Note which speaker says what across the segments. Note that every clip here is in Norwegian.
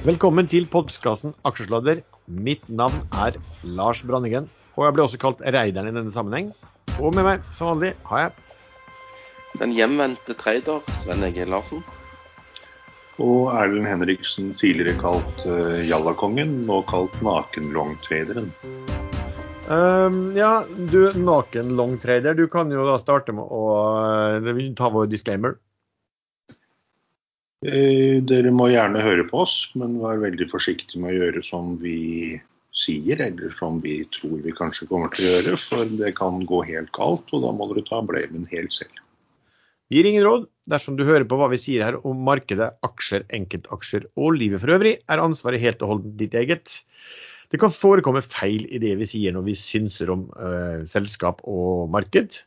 Speaker 1: Velkommen til podkasten Aksjesladder. Mitt navn er Lars Branningen, og jeg ble også kalt Reideren i denne sammenheng. Og med meg, som vanlig, har jeg
Speaker 2: Den hjemvendte trader Sven Egil Larsen.
Speaker 3: Og Erlend Henriksen, tidligere kalt uh, Jallakongen, nå kalt Nakenlongtraderen.
Speaker 1: Um, ja, du naken-longtrader, du kan jo da starte med å uh, ta vår disclaimer.
Speaker 3: Eh, dere må gjerne høre på oss, men vær veldig forsiktig med å gjøre som vi sier, eller som vi tror vi kanskje kommer til å gjøre, for det kan gå helt galt, og da må dere ta blamen helt selv.
Speaker 1: Vi gir ingen råd. Dersom du hører på hva vi sier her om markedet, aksjer, enkeltaksjer og livet for øvrig, er ansvaret helt og holdent ditt eget. Det kan forekomme feil i det vi sier når vi synser om uh, selskap og marked.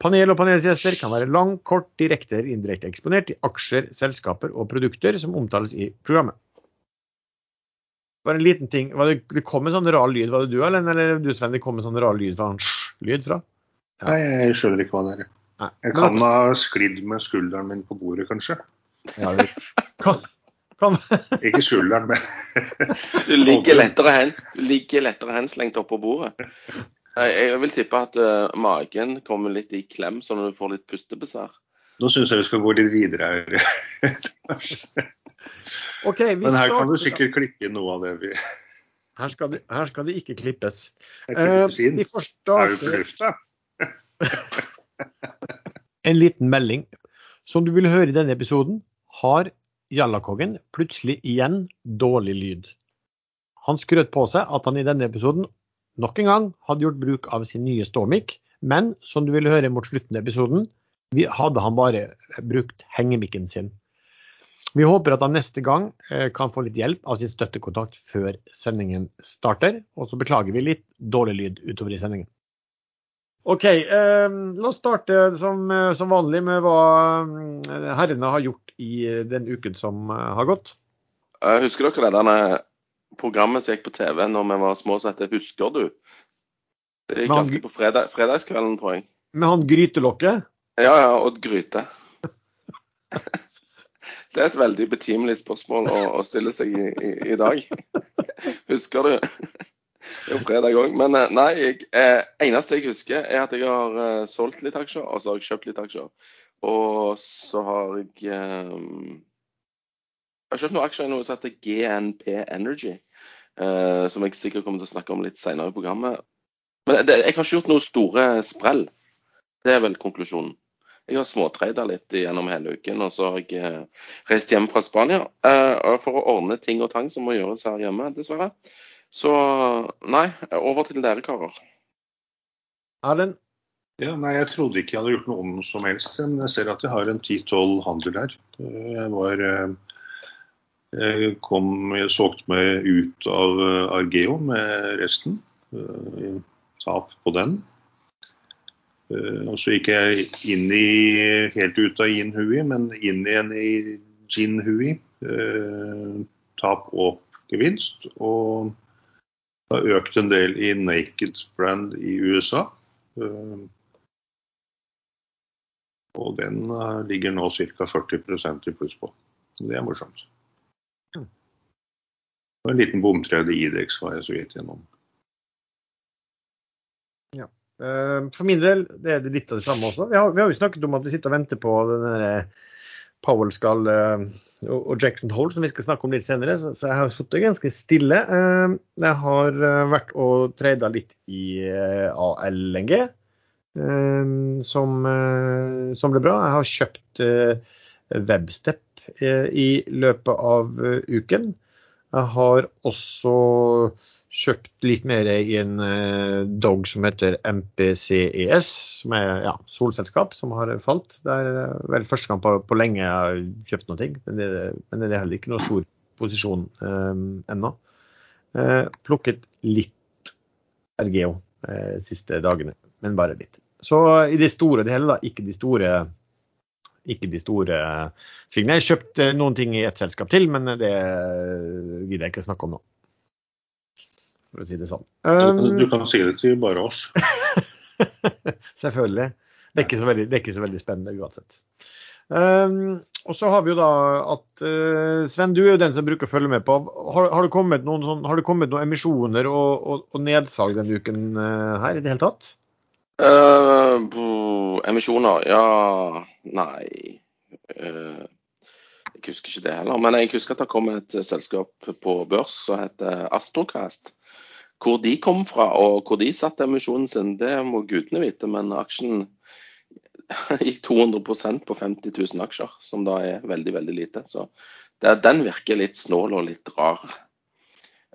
Speaker 1: Panel og panelsgjester kan være lang, kort, direkte eller indirekte eksponert i aksjer, selskaper og produkter som omtales i programmet. Bare en liten ting. Det, det, kom en sånn rar lyd, var det du eller, eller du Sven, det kom en sånn rar lyd fra, lyd fra?
Speaker 3: Ja. Nei, jeg skjønner ikke hva det er. Nei. Jeg kan ha sklidd med skulderen min på bordet, kanskje. Ja, det kan, kan. ikke skulderen, men
Speaker 2: Du ligger lettere, hen, du ligger lettere henslengt oppå bordet. Jeg vil tippe at uh, magen kommer litt i klem, sånn at du får litt pustebesvær.
Speaker 3: Nå syns jeg vi skal gå litt videre her.
Speaker 1: okay,
Speaker 3: Men her kan du sikkert klikke noe av det vi
Speaker 1: her skal, det, her skal det ikke klippes.
Speaker 3: Uh, vi får starte...
Speaker 1: En liten melding. Som du vil høre i denne episoden, har Jallakongen plutselig igjen dårlig lyd. Han skrøt på seg at han i denne episoden nok en gang hadde gjort bruk av sin nye ståmikk, men som du vil høre mot slutten av episoden, hadde han bare brukt hengemikken sin. Vi håper at han neste gang eh, kan få litt hjelp av sin støttekontakt før sendingen starter. Og så beklager vi litt dårlig lyd utover i sendingen. OK, eh, la oss starte som, eh, som, vanlig med hva eh, herrene har gjort i den uken som har gått.
Speaker 2: Jeg Husker dere denne programmet som gikk på TV når vi var små, som heter 'Husker du'? Det gikk alltid på fredag, fredagskvelden, tror jeg.
Speaker 1: Med han grytelokket?
Speaker 2: Ja, ja, Odd Gryte. Det er et veldig betimelig spørsmål å, å stille seg i, i, i, dag. Husker du? Det er jo fredag òg. Men eh, nei, jeg, eh, eneste jeg husker, er at jeg har eh, solgt litt aksjer, og så har jeg kjøpt litt aksjer. Og så har jeg eh, jeg har kjøpt noen aksjer i noe som heter GNP Energy. Uh, som jeg sikkert kommer til å snakke om litt senere i programmet. Men det, jeg har ikke gjort noen store sprell. Det er vel konklusjonen. Jeg har småtreida litt gjennom hele uken, og så har jeg uh, reist hjem fra Spania uh, for å ordne ting og tang som må gjøres her hjemme, dessverre. Så nei, over til dere karer.
Speaker 1: Erlend?
Speaker 3: Ja, nei, Jeg trodde ikke jeg hadde gjort noe om som helst, men jeg ser at jeg har en ti-tolv handler der. Jeg var jeg kom, jeg solgte meg ut av eh, Argeo med resten. Eh, tap på den. Eh, og så gikk jeg inn i, helt ut av Yin Hui, men inn igjen i Jin Hui. Tap og gevinst. Og har økt en del i Naked Brand i USA. Og den ligger nå ca. 40% i pluss på. Det er morsomt. Og en liten bomtrede IDEX var jeg så vidt gjennom.
Speaker 1: Ja. Eh, for min del det er det litt av det samme også. Vi har, vi har jo snakket om at vi sitter og venter på den Powell skal eh, og Jackson Hole, som vi skal snakke om litt senere. Så jeg har sittet ganske stille. Eh, jeg har vært og trada litt i ALNG, som, som ble bra. Jeg har kjøpt Webstep i løpet av uken. Jeg har også kjøpt litt mer i en uh, dog som heter MPCES, som er ja, solselskap som har falt. Det er uh, vel første gang på, på, lenge jeg har kjøpt noe, men det, men det er heller ikke noe stor posisjon eh, ennå. Eh, plukket litt Ergeo eh, siste dagene, men bare litt. Så i det store og hele, da, ikke de store ikke de store svingene. Jeg kjøpte noen ting i ett selskap til, men det gidder jeg ikke snakke om nå. For å si det sånn.
Speaker 3: Um, du kan si det til bare oss.
Speaker 1: Selvfølgelig. Det er, veldig, det er, ikke så veldig, spennende uansett. Um, og så har vi jo da at uh, Sven, du er jo den som bruker å følge med på. Har, har, det, kommet noen, sånn, har det kommet noen emisjoner og, og, og nedsalg denne uken uh, her i det hele tatt?
Speaker 2: Uh, emisjoner? Ja Nei. Uh, jeg husker ikke det heller. Men jeg husker at det kom et selskap på børs som heter Astrocast. Hvor de kom fra og hvor de satte emisjonen sin, det må gudene vite. Men aksjen gikk 200% på 50 000 aksjer, som da er veldig, veldig lite. Så det, den virker litt snål og litt rar.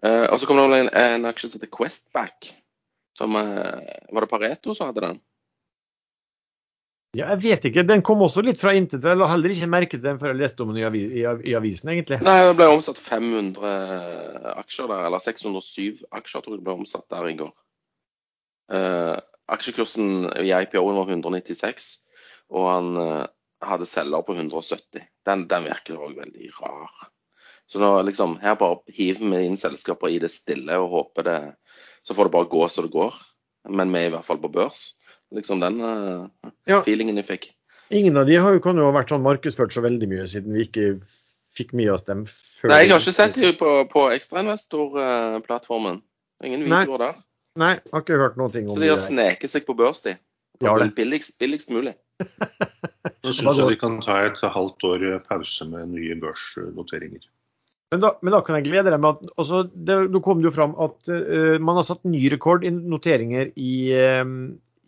Speaker 2: Uh, og så kom det en, en aksje som heter Questback. Som, uh, var det Pareto som hadde den?
Speaker 1: Ja, jeg vet ikke. Den kom også litt fra intet. Jeg la heller ikke merke til den før jeg leste om den i, avisen, egentlig.
Speaker 2: Nei, det ble omsatt 500 aksjer der, eller 607 aksjer tror jeg det ble omsatt der i går. Uh, aksjekursen i IPO-en var 196 og han uh, hadde selger på 170. Den, den virker òg veldig rar. Så nå liksom, her bare hiver vi inn selskaper i det stille og håper det Så får det bare gå så det går. Men vi er i hvert fall på børs. Liksom den uh, ja. feelingen jeg fikk.
Speaker 1: Ingen av de har jo, kan jo ha vært sånn markedsført så veldig mye, siden vi ikke fikk mye av dem
Speaker 2: før. Nei, jeg har ikke sett dem på, på ekstrainvestorplattformen. Ingen videoer der.
Speaker 1: Nei, jeg har ikke hørt noen ting om
Speaker 2: så de. har sneket seg på børs, de. Ja, billigst, billigst mulig.
Speaker 3: Nå syns jeg vi kan ta et halvt år pause med nye børsnoteringer.
Speaker 1: Men da, men da, kan jeg glede deg med at altså, det, Nå kom det jo fram at uh, man har satt ny rekord i noteringer i, uh,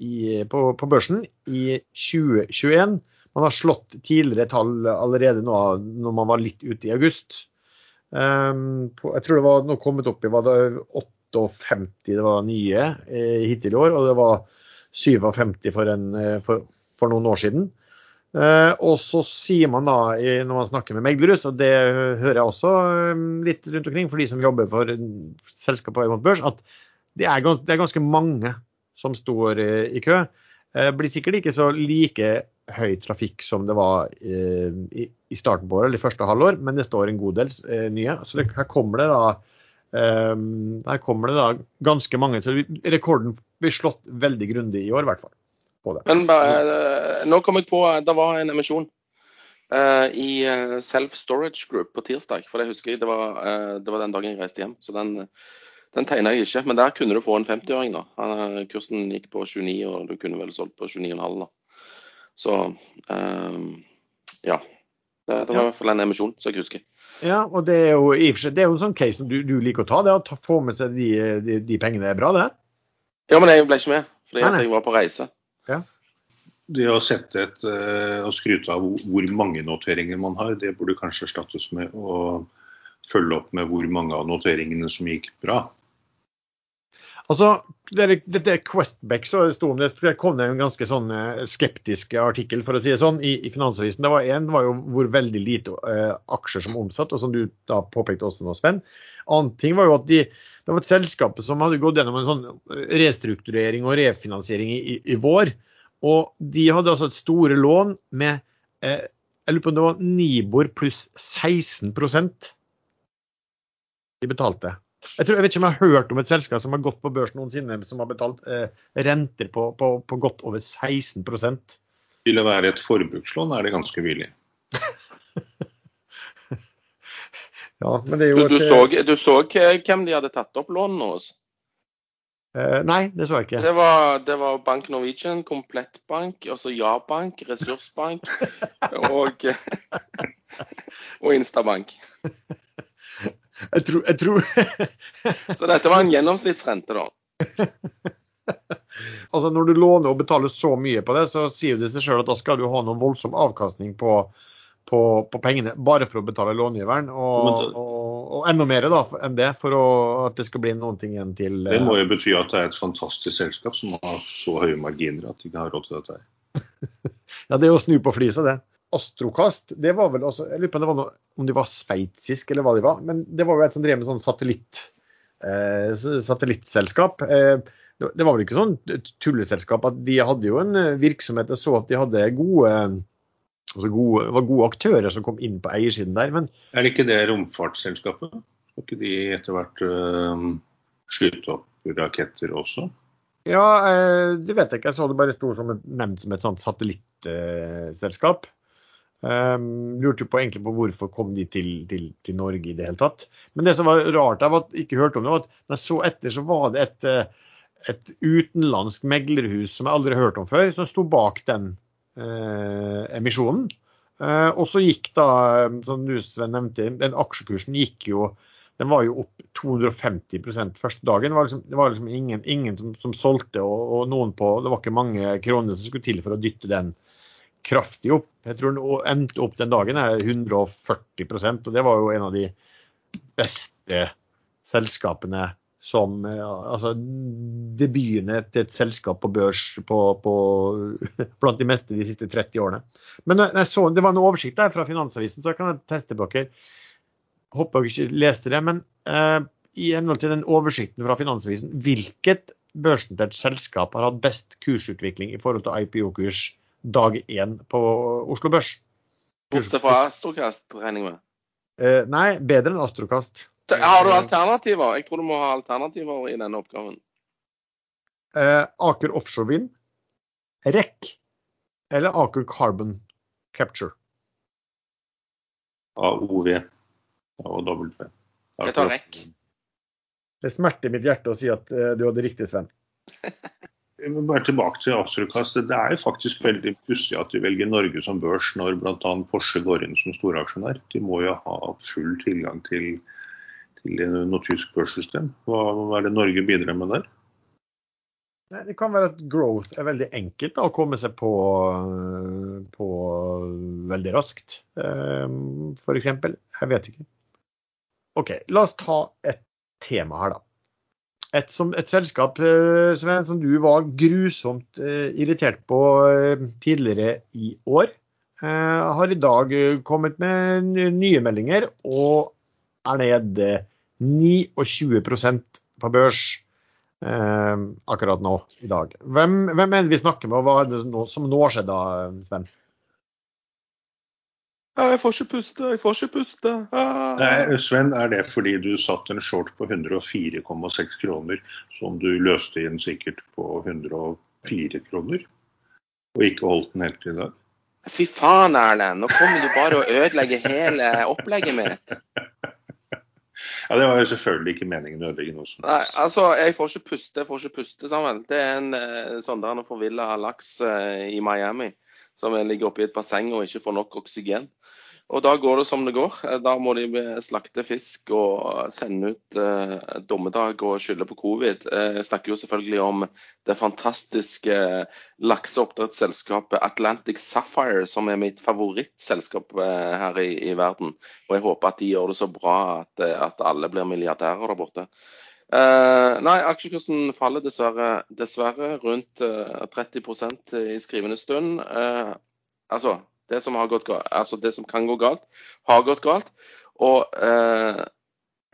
Speaker 1: i, på, på, børsen i 2021. Man har slått tidligere tall allerede nå når man var litt ute i august. Um, på, jeg tror det var nå kommet opp i var det 58 det var nye uh, hittil i år, og det var 57 for, en, eh, for, for noen år siden. Uh, og så sier man da, når man snakker med meglerhus, og det hører jeg også um, litt rundt omkring for de som jobber for selskaper mot børs, at det er, det er, ganske mange som står i kø. Det blir sikkert ikke så like høy trafikk som det var i, i, starten på året, eller første halvår, men det står en god del nye. Så det, her kommer det da der kommer det da ganske mange. Så rekorden blir slått veldig grundig i år, i hvert fall.
Speaker 2: Men bare, nå kom jeg på det var en emisjon uh, i uh, Self Storage Group på tirsdag. For det husker jeg, det var, det var den dagen jeg reiste hjem. Så den, den tegna jeg ikke. Men der kunne du få en 50-åring, da. kursen gikk på 29, og du kunne vel solgt på 29,5 da. Så ja. Det, det var i hvert fall en emisjon, så jeg husker.
Speaker 1: Ja, og det er jo i og for seg det er jo en sånn case som du, du liker å ta. det Å få med seg de, de, de, pengene er bra, det?
Speaker 2: Ja, men jeg ble ikke med fordi nei, nei. jeg var på reise. Ja.
Speaker 3: Det å sette et og skryte av hvor mange noteringer man har, det burde kanskje erstattes med å følge opp med hvor mange av noteringene som gikk bra.
Speaker 1: Altså, Dette det Questback så sto om det, det kom det en ganske sånn eh, skeptisk artikkel for å si det sånn, i, i Finansavisen. Det var en var jo hvor veldig lite uh, aksjer som omsatt, og som du da påpekte også nå, Sven. Annen ting var jo at de, det var et selskap som hadde gått gjennom en sånn restrukturering og refinansiering i, i vår. Og de hadde altså et store lån med eh, jeg lurer på om det var Nibor pluss 16% de betalte. Jeg, tror, jeg, vet ikke om jeg har hørt om et selskap som har gått på børs noensinne, som har betalt eh, renter på, på, på, godt over 16%
Speaker 3: Vil det være et forbrukslån, er det ganske billig.
Speaker 1: ja, men det er jo
Speaker 2: du, du, så, du, så, hvem de hadde tatt opp lånene hos?
Speaker 1: Eh, nei, det så jeg ikke.
Speaker 2: Det var, det var Bank Norwegian, Komplettbank, altså Ja-bank, Ressursbank og, og Instabank.
Speaker 1: Jeg tror, jeg tror.
Speaker 2: Så dette var en gjennomsnittsrente, da?
Speaker 1: altså Når du låner og betaler så mye på det, så sier det seg sjøl at da skal du ha noen voldsom avkastning på, på, på pengene bare for å betale långiveren. Og, og, og, enda mer da, enn det for å, at det skal bli noen ting igjen til
Speaker 3: Det må jo bety at det er et fantastisk selskap som har så høye marginer at de ikke har råd til dette.
Speaker 1: ja, det er å snu på flisa, det. Astrokast, det var vel også Jeg lurer på om det var, noe, om de var sveitsisk eller hva de var. Men det var jo et som drev med sånn satellitt, eh, satellittselskap. Eh, det var vel ikke sånn tulleselskap at de hadde jo en eh, virksomhet. Jeg så at de hadde gode, altså gode, var gode aktører som kom inn på eiersiden der. Men
Speaker 3: er det ikke det romfartsselskapet? Skal ikke de etter hvert øh, skyte opp raketter også?
Speaker 1: Ja, øh, det vet jeg ikke. Jeg så det bare sto som et, nevnt som et sånt satellittselskap. Um, lurte på egentlig på hvorfor kom de til, til, til, Norge i det hele tatt. Men det som var rart, jeg var, ikke hørte om det, var at når jeg så etter, så var det et, eh, et utenlandsk meglerhus som jeg aldri har hørt om før, som sto bak den emisjonen. Uh, og så gikk da, som Sven nevnte, den aksjekursen gikk jo den var jo opp 250% første dagen. Det var liksom, det var liksom ingen, ingen som, som, solgte, og, og, noen på Det var ikke mange kroner som skulle til for å dytte den kraftig opp. Jeg tror den endte opp den dagen er 140% og det var jo en av de beste selskapene som altså Debutene til et selskap på børs på, på, blant de meste de siste 30 årene. Men så, det var en oversikt der fra Finansavisen, så jeg kan teste dere. Håper dere ikke leste det. Men eh, i henhold til den oversikten fra Finansavisen, hvilket børsnotert selskap har hatt best kursutvikling i forhold til IPO-kurs dag én på Oslo Børs.
Speaker 2: Bortsett fra Astrokast, regner jeg med?
Speaker 1: Eh, nei, bedre enn Astrokast.
Speaker 2: Har du alternativer? Jeg tror du må ha alternativer i denne oppgaven.
Speaker 1: Eh, Aker Offshore Wind, REC eller Aker Carbon Capture?
Speaker 3: AOV og W.
Speaker 2: Jeg tar REC.
Speaker 1: Det smerter mitt hjerte å si at eh, du hadde riktig, Sven.
Speaker 3: Bare tilbake til Astrokast. Det er jo faktisk veldig pussig at de velger Norge som børs når bl.a. Porsche går inn som storaksjonær. De må jo ha full tilgang til, til noe tysk børssystem. Hva, er det Norge bidrar med der?
Speaker 1: Det kan være at growth er veldig enkelt da, å komme seg på, på veldig raskt, ehm, f.eks. Jeg vet ikke. OK, la oss ta et tema her, da et, som, et selskap eh, Sven, som du var grusomt eh, irritert på eh, tidligere i år, har i dag kommet med nye meldinger og er ned 29 på børs akkurat nå i dag. Hvem, hvem er det vi snakker med, og hva er det som nå skjedde da, Sven?
Speaker 2: Jeg får ikke puste, jeg får ikke puste.
Speaker 3: Ah. Nei, Sven, er det fordi du satt en short på 104,6 kroner, som du løste inn sikkert på 104 kroner, og ikke holdt den helt i dag?
Speaker 2: Fy faen, Erlend. Nå kommer du bare å ødelegge hele opplegget mitt.
Speaker 3: Ja, Det var jo selvfølgelig ikke meningen å ødelegge noe
Speaker 2: Nei, altså, Jeg får ikke puste, jeg får ikke puste sammen. Det er en eh, sånn der forvilla laks eh, i Miami som ligger oppi et basseng og ikke får nok oksygen. Og da går det som det går. Da må de slakte fisk og sende ut eh, dommedag og skylde på covid. Eh, jeg snakker jo selvfølgelig om det fantastiske lakseoppdrettsselskapet Atlantic Sapphire, som er mitt favorittselskap eh, her i, i, verden. Og jeg håper at de gjør det så bra at, eh, at alle blir milliardærer der borte. Uh, nei, aksjekursen faller dessverre, dessverre rundt uh, 30% i skrivende stund. Altså, det som, gått, altså, det som kan gå galt, har gått galt. Og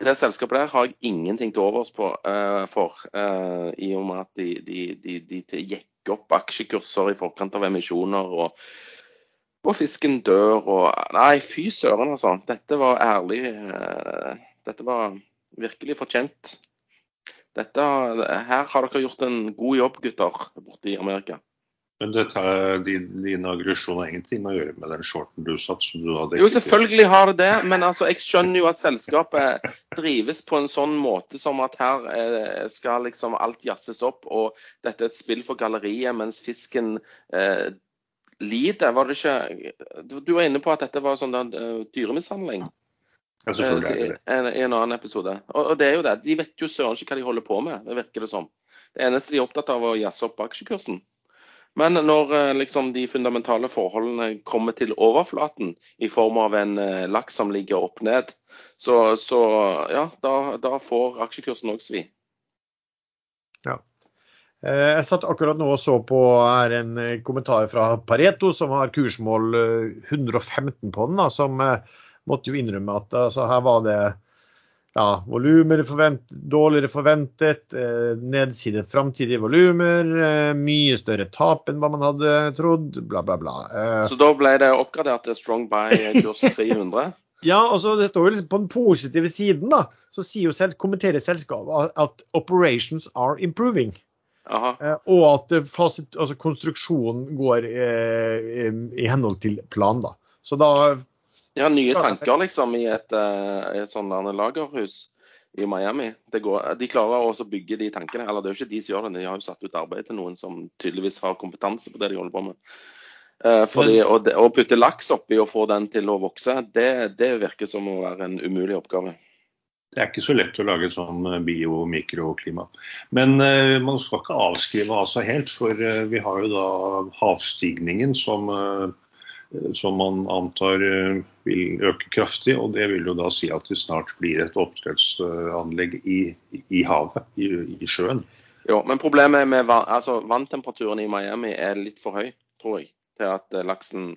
Speaker 2: det selskapet der har jeg ingenting til overs på, for, i og med at de, de, de, de gikk opp aksjekurser i forkant av emisjoner. og og fisken dør og Nei, fy søren, altså. Dette var ærlig. Dette var virkelig fortjent. Dette, her har dere gjort en god jobb, gutter, borte i Amerika.
Speaker 3: Men dette, din, din aggresjon har ingenting å gjøre med den shorten du satt? som du hadde
Speaker 2: Jo, selvfølgelig har det det, men altså, jeg skjønner jo at selskapet drives på en sånn måte som at her eh, skal liksom alt jazzes opp, og dette er et spill for galleriet, mens fisken eh, lider. Var det ikke Du var inne på at dette var sånn uh, dyremishandling?
Speaker 3: Ja, selvfølgelig
Speaker 2: det I en annen episode. Og, og, det er jo det. De vet jo søren ikke hva de holder på med, det virker det som. Det eneste de er opptatt av, er å jazze opp aksjekursen. Men når eh, liksom, de fundamentale forholdene kommer til overflaten i form av en eh, laks som ligger opp ned, så, så ja, da, da, får aksjekursen òg svi.
Speaker 1: Ja. Eh, jeg satt akkurat nå og så på her en kommentar fra Pareto, som har kursmål 115 på den. Da, som måtte jo innrømme at altså, her var det ja, volumer forvent, dårligere forventet, eh, nedside framtidige volumer, eh, mye større tap enn hva man hadde trodd, bla, bla, bla.
Speaker 2: Eh, så da ble det oppgradert til Strong by kurs 300?
Speaker 1: ja, og så det står jo liksom på den positive siden, da, så sier jo selv, kommenterer selskapet at operations are improving. Eh, og at fasit, altså konstruksjonen går eh, i henhold til plan, da. Så da
Speaker 2: Ja, nye tanker liksom i et, uh, et sånt lagerhus i Miami. Går, de klarer også å bygge de tankene. Eller det er jo ikke de som gjør det, de har jo satt ut arbeid til noen som tydeligvis har kompetanse på det de holder på med. Uh, fordi å, å, putte laks oppi og få den til å vokse, det, det virker som å være en umulig oppgave.
Speaker 3: Det er ikke så lett å lage sånn bio-mikroklima. Men uh, man skal ikke avskrive av seg helt, for uh, vi har jo da havstigningen som uh, som man antar eh, vil øke kraftig. og Det vil jo da si at det snart blir et oppdrettsanlegg i, i havet, i, i, sjøen.
Speaker 2: Jo, men problemet med altså, vanntemperaturen i Miami er litt for høy, tror jeg, til at eh, laksen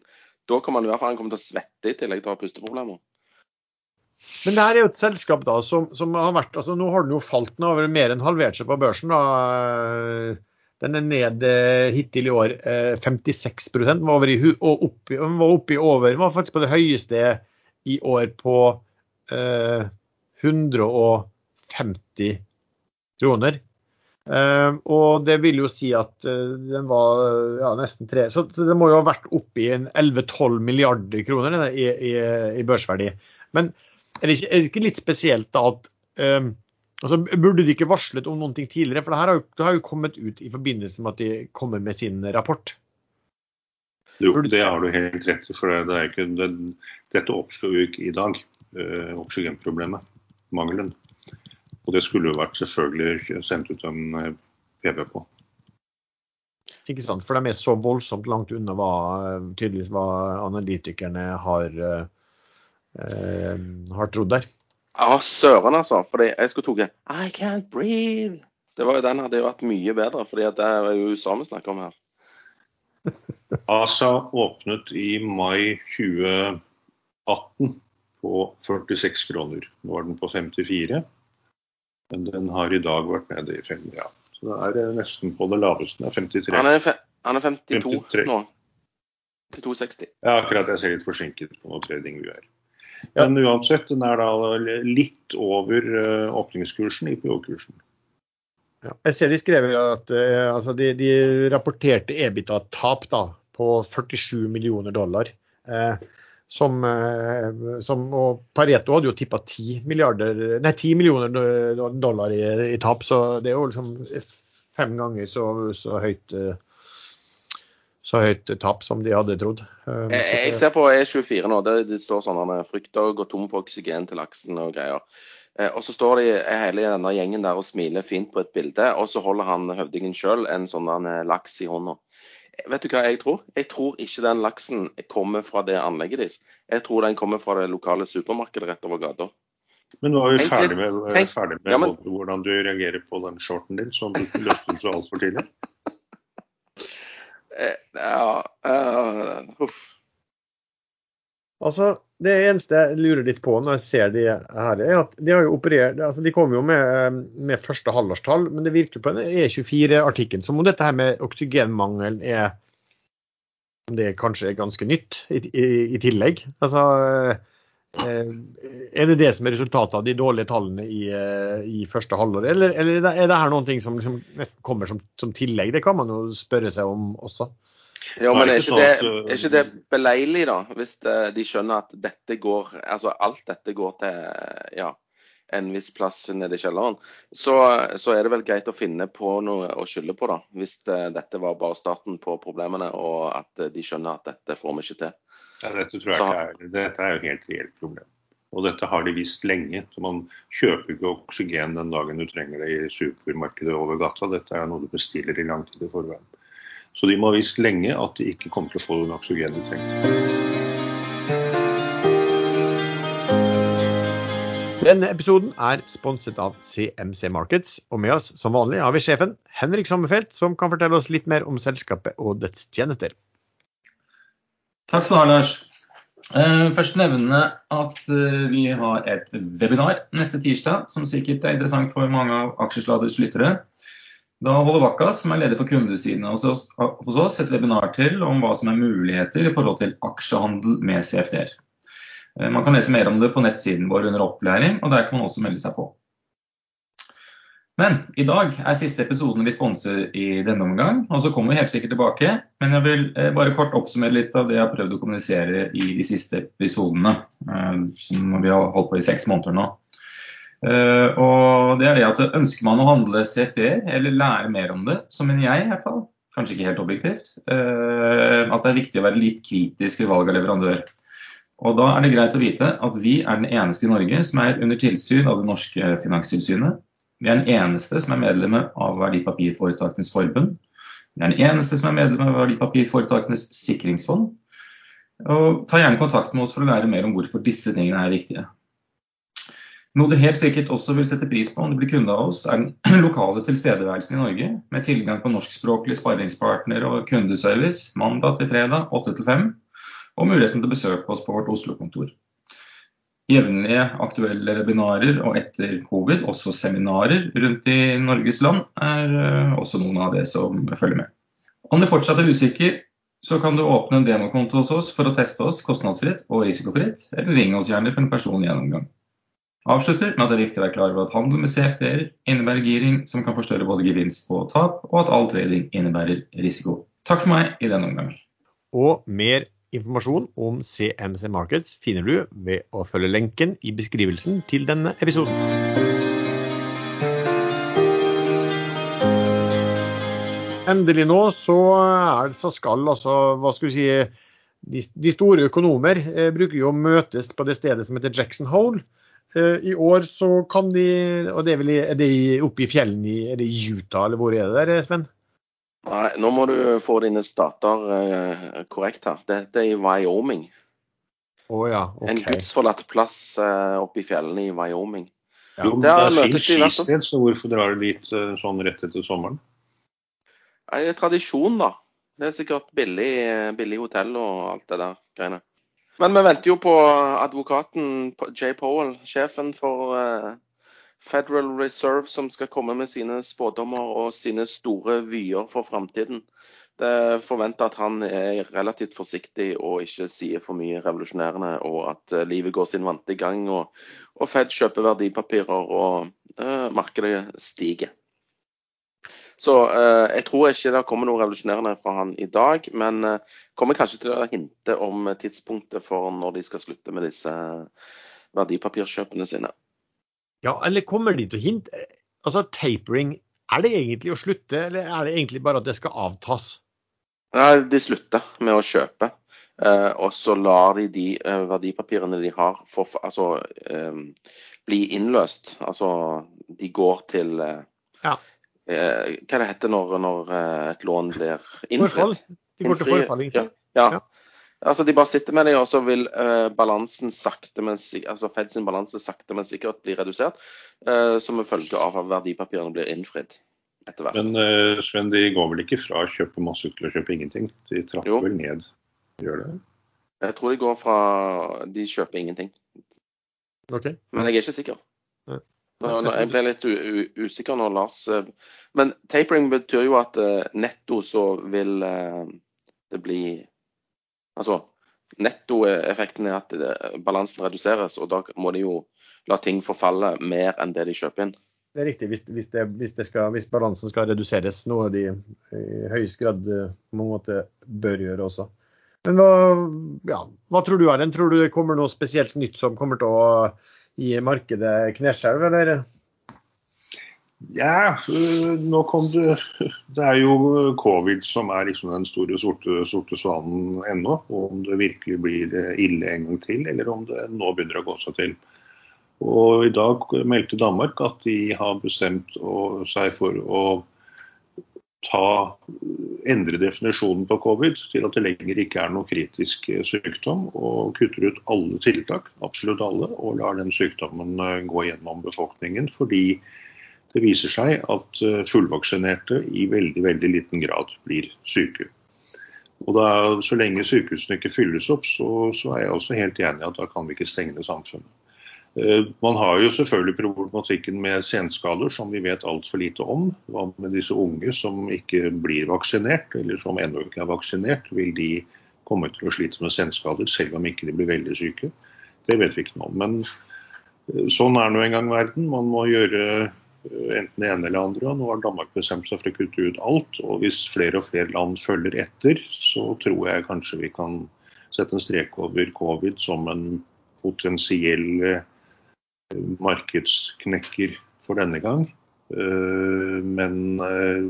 Speaker 2: Da kommer man i hvert fall komme til å svette i tillegg til å ha pusteproblemer.
Speaker 1: Men det her er jo et selskap da, som, som har vært altså Nå har den jo falt den over mer enn halvert seg på børsen. da, den er ned eh, hittil i år 56 eh, Den var, i, og oppi, var oppi over Den var faktisk på det høyeste i år på eh, 150 kroner. Eh, og det vil jo si at uh, den var ja, nesten tre Så det må jo ha vært oppi 11-12 milliarder kroner i, i, i, børsverdi. Men er det, ikke, er det, ikke, litt spesielt da at uh, Altså, burde de ikke varslet om noe tidligere? For det her har jo, det har jo kommet ut i forbindelse med at de kommer med sin rapport.
Speaker 3: Jo, det har du helt rett i. for det, ikke, det, Dette oppsto jo ikke i dag, øh, oksygenproblemet. Mangelen. Og det skulle jo vært selvfølgelig sendt ut en eh, PV på.
Speaker 1: Ikke sant, for de er så voldsomt langt unna hva, tydeligvis hva analytikerne har, øh, har trodd der.
Speaker 2: Ja, søren, altså. Fordi jeg skulle tatt I can't breathe. Det var jo, den hadde jo vært mye bedre, fordi det er jo USA vi snakker om her.
Speaker 3: ASA åpnet i mai 2018 på 46 kroner. Nå er den på 54, men den har i dag vært nede i 5. Ja. Så det er nesten på det laveste. Den er 53.
Speaker 2: Han er, han er 52 53. nå. 52,60.
Speaker 3: Ja, akkurat. Jeg ser litt forsinket på noe trading vi gjør. Men uansett, den er da litt over åpningskursen åpningskursen, IPO-kursen.
Speaker 1: Ja. Jeg ser de skrev at uh, altså de, de, rapporterte EBITA-tap på 47 millioner dollar. Uh, som, uh, som, og Pareto hadde jo tippa 10, 10 millioner dollar i, i, tap, så det er jo liksom fem ganger så, så høyt så høyt tap som de hadde trodd.
Speaker 2: Eh, jeg, jeg ser på E24 nå, det, det står sånn at frykter å gå tom for oksygen til laksen og greier. Eh, og så står de hele denne gjengen der og smiler fint på et bilde, og så holder han høvdingen sjøl en sånn laks i hånda. Vet du hva jeg tror? Jeg tror ikke den laksen kommer fra det anlegget deres. Jeg tror den kommer fra det lokale supermarkedet rett over gata.
Speaker 3: Men nå er vi ferdig med, ferdig med ja, men, hvordan du reagerer på den shorten din som du løftet så altfor tidlig.
Speaker 2: Eh, ja, uh.
Speaker 1: Altså, Det eneste jeg lurer litt på når jeg ser de her, er at de har jo operert, altså de kom jo med, med første halvårstall, men det virker på en E24-artikkel som om dette her med oksygenmangel er det kanskje er ganske nytt i, i, i tillegg. Altså, Eh, er det det som er resultatet av de dårlige tallene i, eh, i første halvår, eller, eller, er det her noen ting som liksom nesten kommer som, som, tillegg? Det kan man jo spørre seg om også.
Speaker 2: Ja, men er ikke, det, er ikke det beleilig, da? Hvis eh, de skjønner at dette går, altså alt dette går til ja, en viss plass nede i kjelleren, så, så, er det vel greit å finne på noe å skylde på, da. Hvis dette var bare starten på problemene, og at de skjønner at dette får vi ikke til.
Speaker 3: Ja, dette, tror jeg ikke er, dette er jo et helt reelt problem. Og dette har de visst lenge. så Man kjøper ikke oksygen den dagen du trenger det i supermarkedet over gata. Dette er noe du bestiller i lang tid i forveien. Så de må ha visst lenge at de ikke kommer til å få den oksygen de trenger.
Speaker 1: Denne episoden er sponset av CMC Markets, og med oss som vanlig har vi sjefen Henrik Sommerfelt, som kan fortelle oss litt mer om selskapet og dets tjenester.
Speaker 4: Takk skal du ha, Lars. Eh, først nevne at eh, vi har et webinar neste tirsdag, som sikkert er interessant for mange av Aksjesladers lyttere. Da holder Vakkas, som er leder for kundesidene hos oss, hos oss, et webinar til om hva som er muligheter i forhold til aksjehandel med CFD-er. Eh, man kan lese mer om det på nettsiden vår under opplæring, og der kan man også melde seg på. Men i dag er siste episoden vi sponser i denne omgang, og så kommer vi helt sikkert tilbake. Men jeg vil eh, bare kort oppsummere litt av det jeg har prøvd å kommunisere i de siste episodene, eh, som vi har holdt på i seks måneder nå. Eh, og det er det at Ønsker man å handle CFD-er, eller lære mer om det, som en jeg i hvert fall, kanskje ikke helt objektivt, at det er viktig å være litt kritisk ved valg av leverandør. Og Da er det greit å vite at vi er den eneste i Norge som er under tilsyn av det norske finanstilsynet. Vi er den eneste som er medlemmer av Verdipapirforetakenes forbund. Vi er den eneste som er medlem av Verdipapirforetakenes sikringsfond. Og ta gjerne kontakt med oss for å lære mer om hvorfor disse tingene er viktige. Noe du helt sikkert også vil sette pris på om du blir kunde av oss, er den lokale tilstedeværelsen i Norge, med tilgang på norskspråklig sparringspartner og kundeservice mandag til fredag 8 til 5, og muligheten til å besøke oss på vårt Oslo-kontor jevnlige aktuelle webinarer og etter covid også seminarer rundt i Norges land er eh, også noen av det som følger med. Om du fortsatt er usikker, så kan du åpne en demokonto hos oss for å teste oss kostnadsfritt og risikofritt, eller ringe oss gjerne for en personlig gjennomgang. Avslutter med at det er viktig å være klar over at handel med CFD-er innebærer giring som kan forstørre både gevinst og tap, og at all trading innebærer risiko. Takk for meg i denne omgang.
Speaker 1: Og mer Informasjon om CMC Markets finner du ved å følge lenken i beskrivelsen til denne episoden. Endelig nå så, er, så skal altså, hva skal vi si, de, store økonomer eh, bruker jo å møtes på det stedet som heter Jackson Hole. Eh, I år så kan de, og det er vel er det oppe i fjellene det i Utah, eller hvor er det der, Sven?
Speaker 2: Nei, nå må du få dine stater eh, korrekt her. Dette er i Wyoming.
Speaker 1: Oh, ja, okay.
Speaker 2: En gudsforlatt plass eh, oppe i fjellene i Wyoming.
Speaker 3: Ja, det er fint skisted, så hvorfor drar du dit eh, sånn rett etter sommeren?
Speaker 2: Nei, det er tradisjon, da. Det er sikkert billig, billig hotell og alt det der greiene. Men vi venter jo på advokaten Jay Powell, sjefen for uh, Federal Reserve som skal komme med sine spådommer og sine store vyer for framtiden. Det forventer at han er relativt forsiktig og ikke sier for mye revolusjonerende, og at eh, livet går sin vante gang, og, og Fed kjøper verdipapirer og uh, markedet stiger. Så uh, jeg tror ikke det kommer noe revolusjonerende fra han i dag, men uh, kommer kanskje til å hinte om tidspunktet for når de skal slutte med disse verdipapirkjøpene sine.
Speaker 1: Ja, eller kommer de til å hinte Altså, tapering, er det egentlig å slutte, eller er det egentlig bare at det skal avtas?
Speaker 2: Nei, de slutter med å kjøpe. Eh, og så lar de de eh, verdipapirene de har, for, altså, eh, bli innløst. Altså, de går til eh,
Speaker 1: ja.
Speaker 2: Eh, hva det heter når, når eh, et lån blir innfridd?
Speaker 1: Forfall. De går til forfall,
Speaker 2: egentlig. Ja. ja. Altså De bare sitter med det, og så vil uh, balansen sakte, men, altså Fed sin balanse sakte, men sikkert bli redusert. Uh, som en følge av at verdipapirene blir innfridd etter hvert.
Speaker 3: Men uh, Sven, de går vel ikke fra å kjøpe masse til å kjøpe ingenting? De trapper jo. vel ned? Gjør det?
Speaker 2: Jeg tror de går fra De kjøper ingenting.
Speaker 1: Okay.
Speaker 2: Men jeg er ikke sikker. Nå, nå, jeg ble litt usikker nå, Lars. Men tapering betyr jo at netto så vil det bli Altså, Nettoeffekten er at balansen reduseres, og da må de jo la ting forfalle mer enn det de kjøper inn.
Speaker 1: Det er riktig, hvis, hvis, det, hvis, det skal, hvis balansen skal reduseres, noe de i høyest grad eh, på en måte bør gjøre også. Men hva, ja, hva tror du, Erlend? Tror du det kommer noe spesielt nytt som kommer til å gi markedet kneskjelv, eller?
Speaker 3: Ja, øh, nå kom det Det er jo covid som er liksom den store sorte, sorte svanen ennå. Om det virkelig blir ille en gang til, eller om det nå begynner å gå seg til. Og I dag meldte Danmark at de har bestemt seg for å ta, endre definisjonen på covid til at det lenger ikke er noe kritisk sykdom, og kutter ut alle tiltak, absolutt alle, og lar den sykdommen øh, gå gjennom befolkningen. fordi det viser seg at eh, fullvaksinerte i veldig, veldig liten grad blir syke. Og da, Så lenge sykehusene ikke fylles opp, så, så er jeg også helt enig i at da kan vi ikke stenge ned samfunnet. Eh, man har jo selvfølgelig problematikken med senskader, som vi vet altfor lite om. Hva med disse unge som ikke blir vaksinert, eller som ennå ikke er vaksinert? Vil de komme til å slite med senskader selv om ikke de blir veldig syke? Det vet vi ikke noe om. Men eh, sånn er nå engang verden. Man må gjøre enten det ene eller andre. Nå har Danmark bestemt seg for å kutte ut alt. og Hvis flere og flere land følger etter, så tror jeg kanskje vi kan sette en strek over covid som en potensiell eh, markedsknekker for denne gang. Eh, men eh,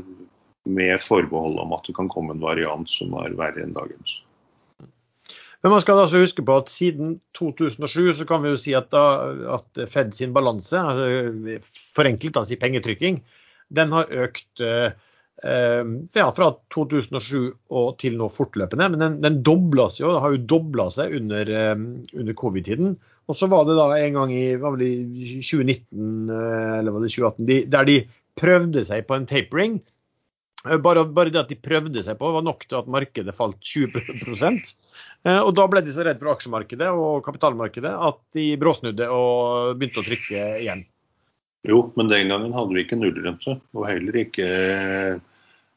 Speaker 3: med forbehold om at det kan komme en variant som er verre enn dagens.
Speaker 1: Men man skal altså huske på at siden 2007 så kan vi jo si at, da, at Fed sin balanse, altså forenklet da si pengetrykking, den har økt eh, fra 2007 og til nå fortløpende. Men den, den dobla seg jo, har jo dobla seg under, eh, under covid-tiden. Og så var det da en gang i, i 2019 eh, eller var det 2018 de, der de prøvde seg på en tapering. Eh, bare, bare, det at de prøvde seg på var nok til at markedet falt 20 eh, Og da ble de så redd for aksjemarkedet og kapitalmarkedet at de bråsnudde og begynte å trykke igjen.
Speaker 3: Jo, men den gangen hadde vi ikke nullrente, og heller ikke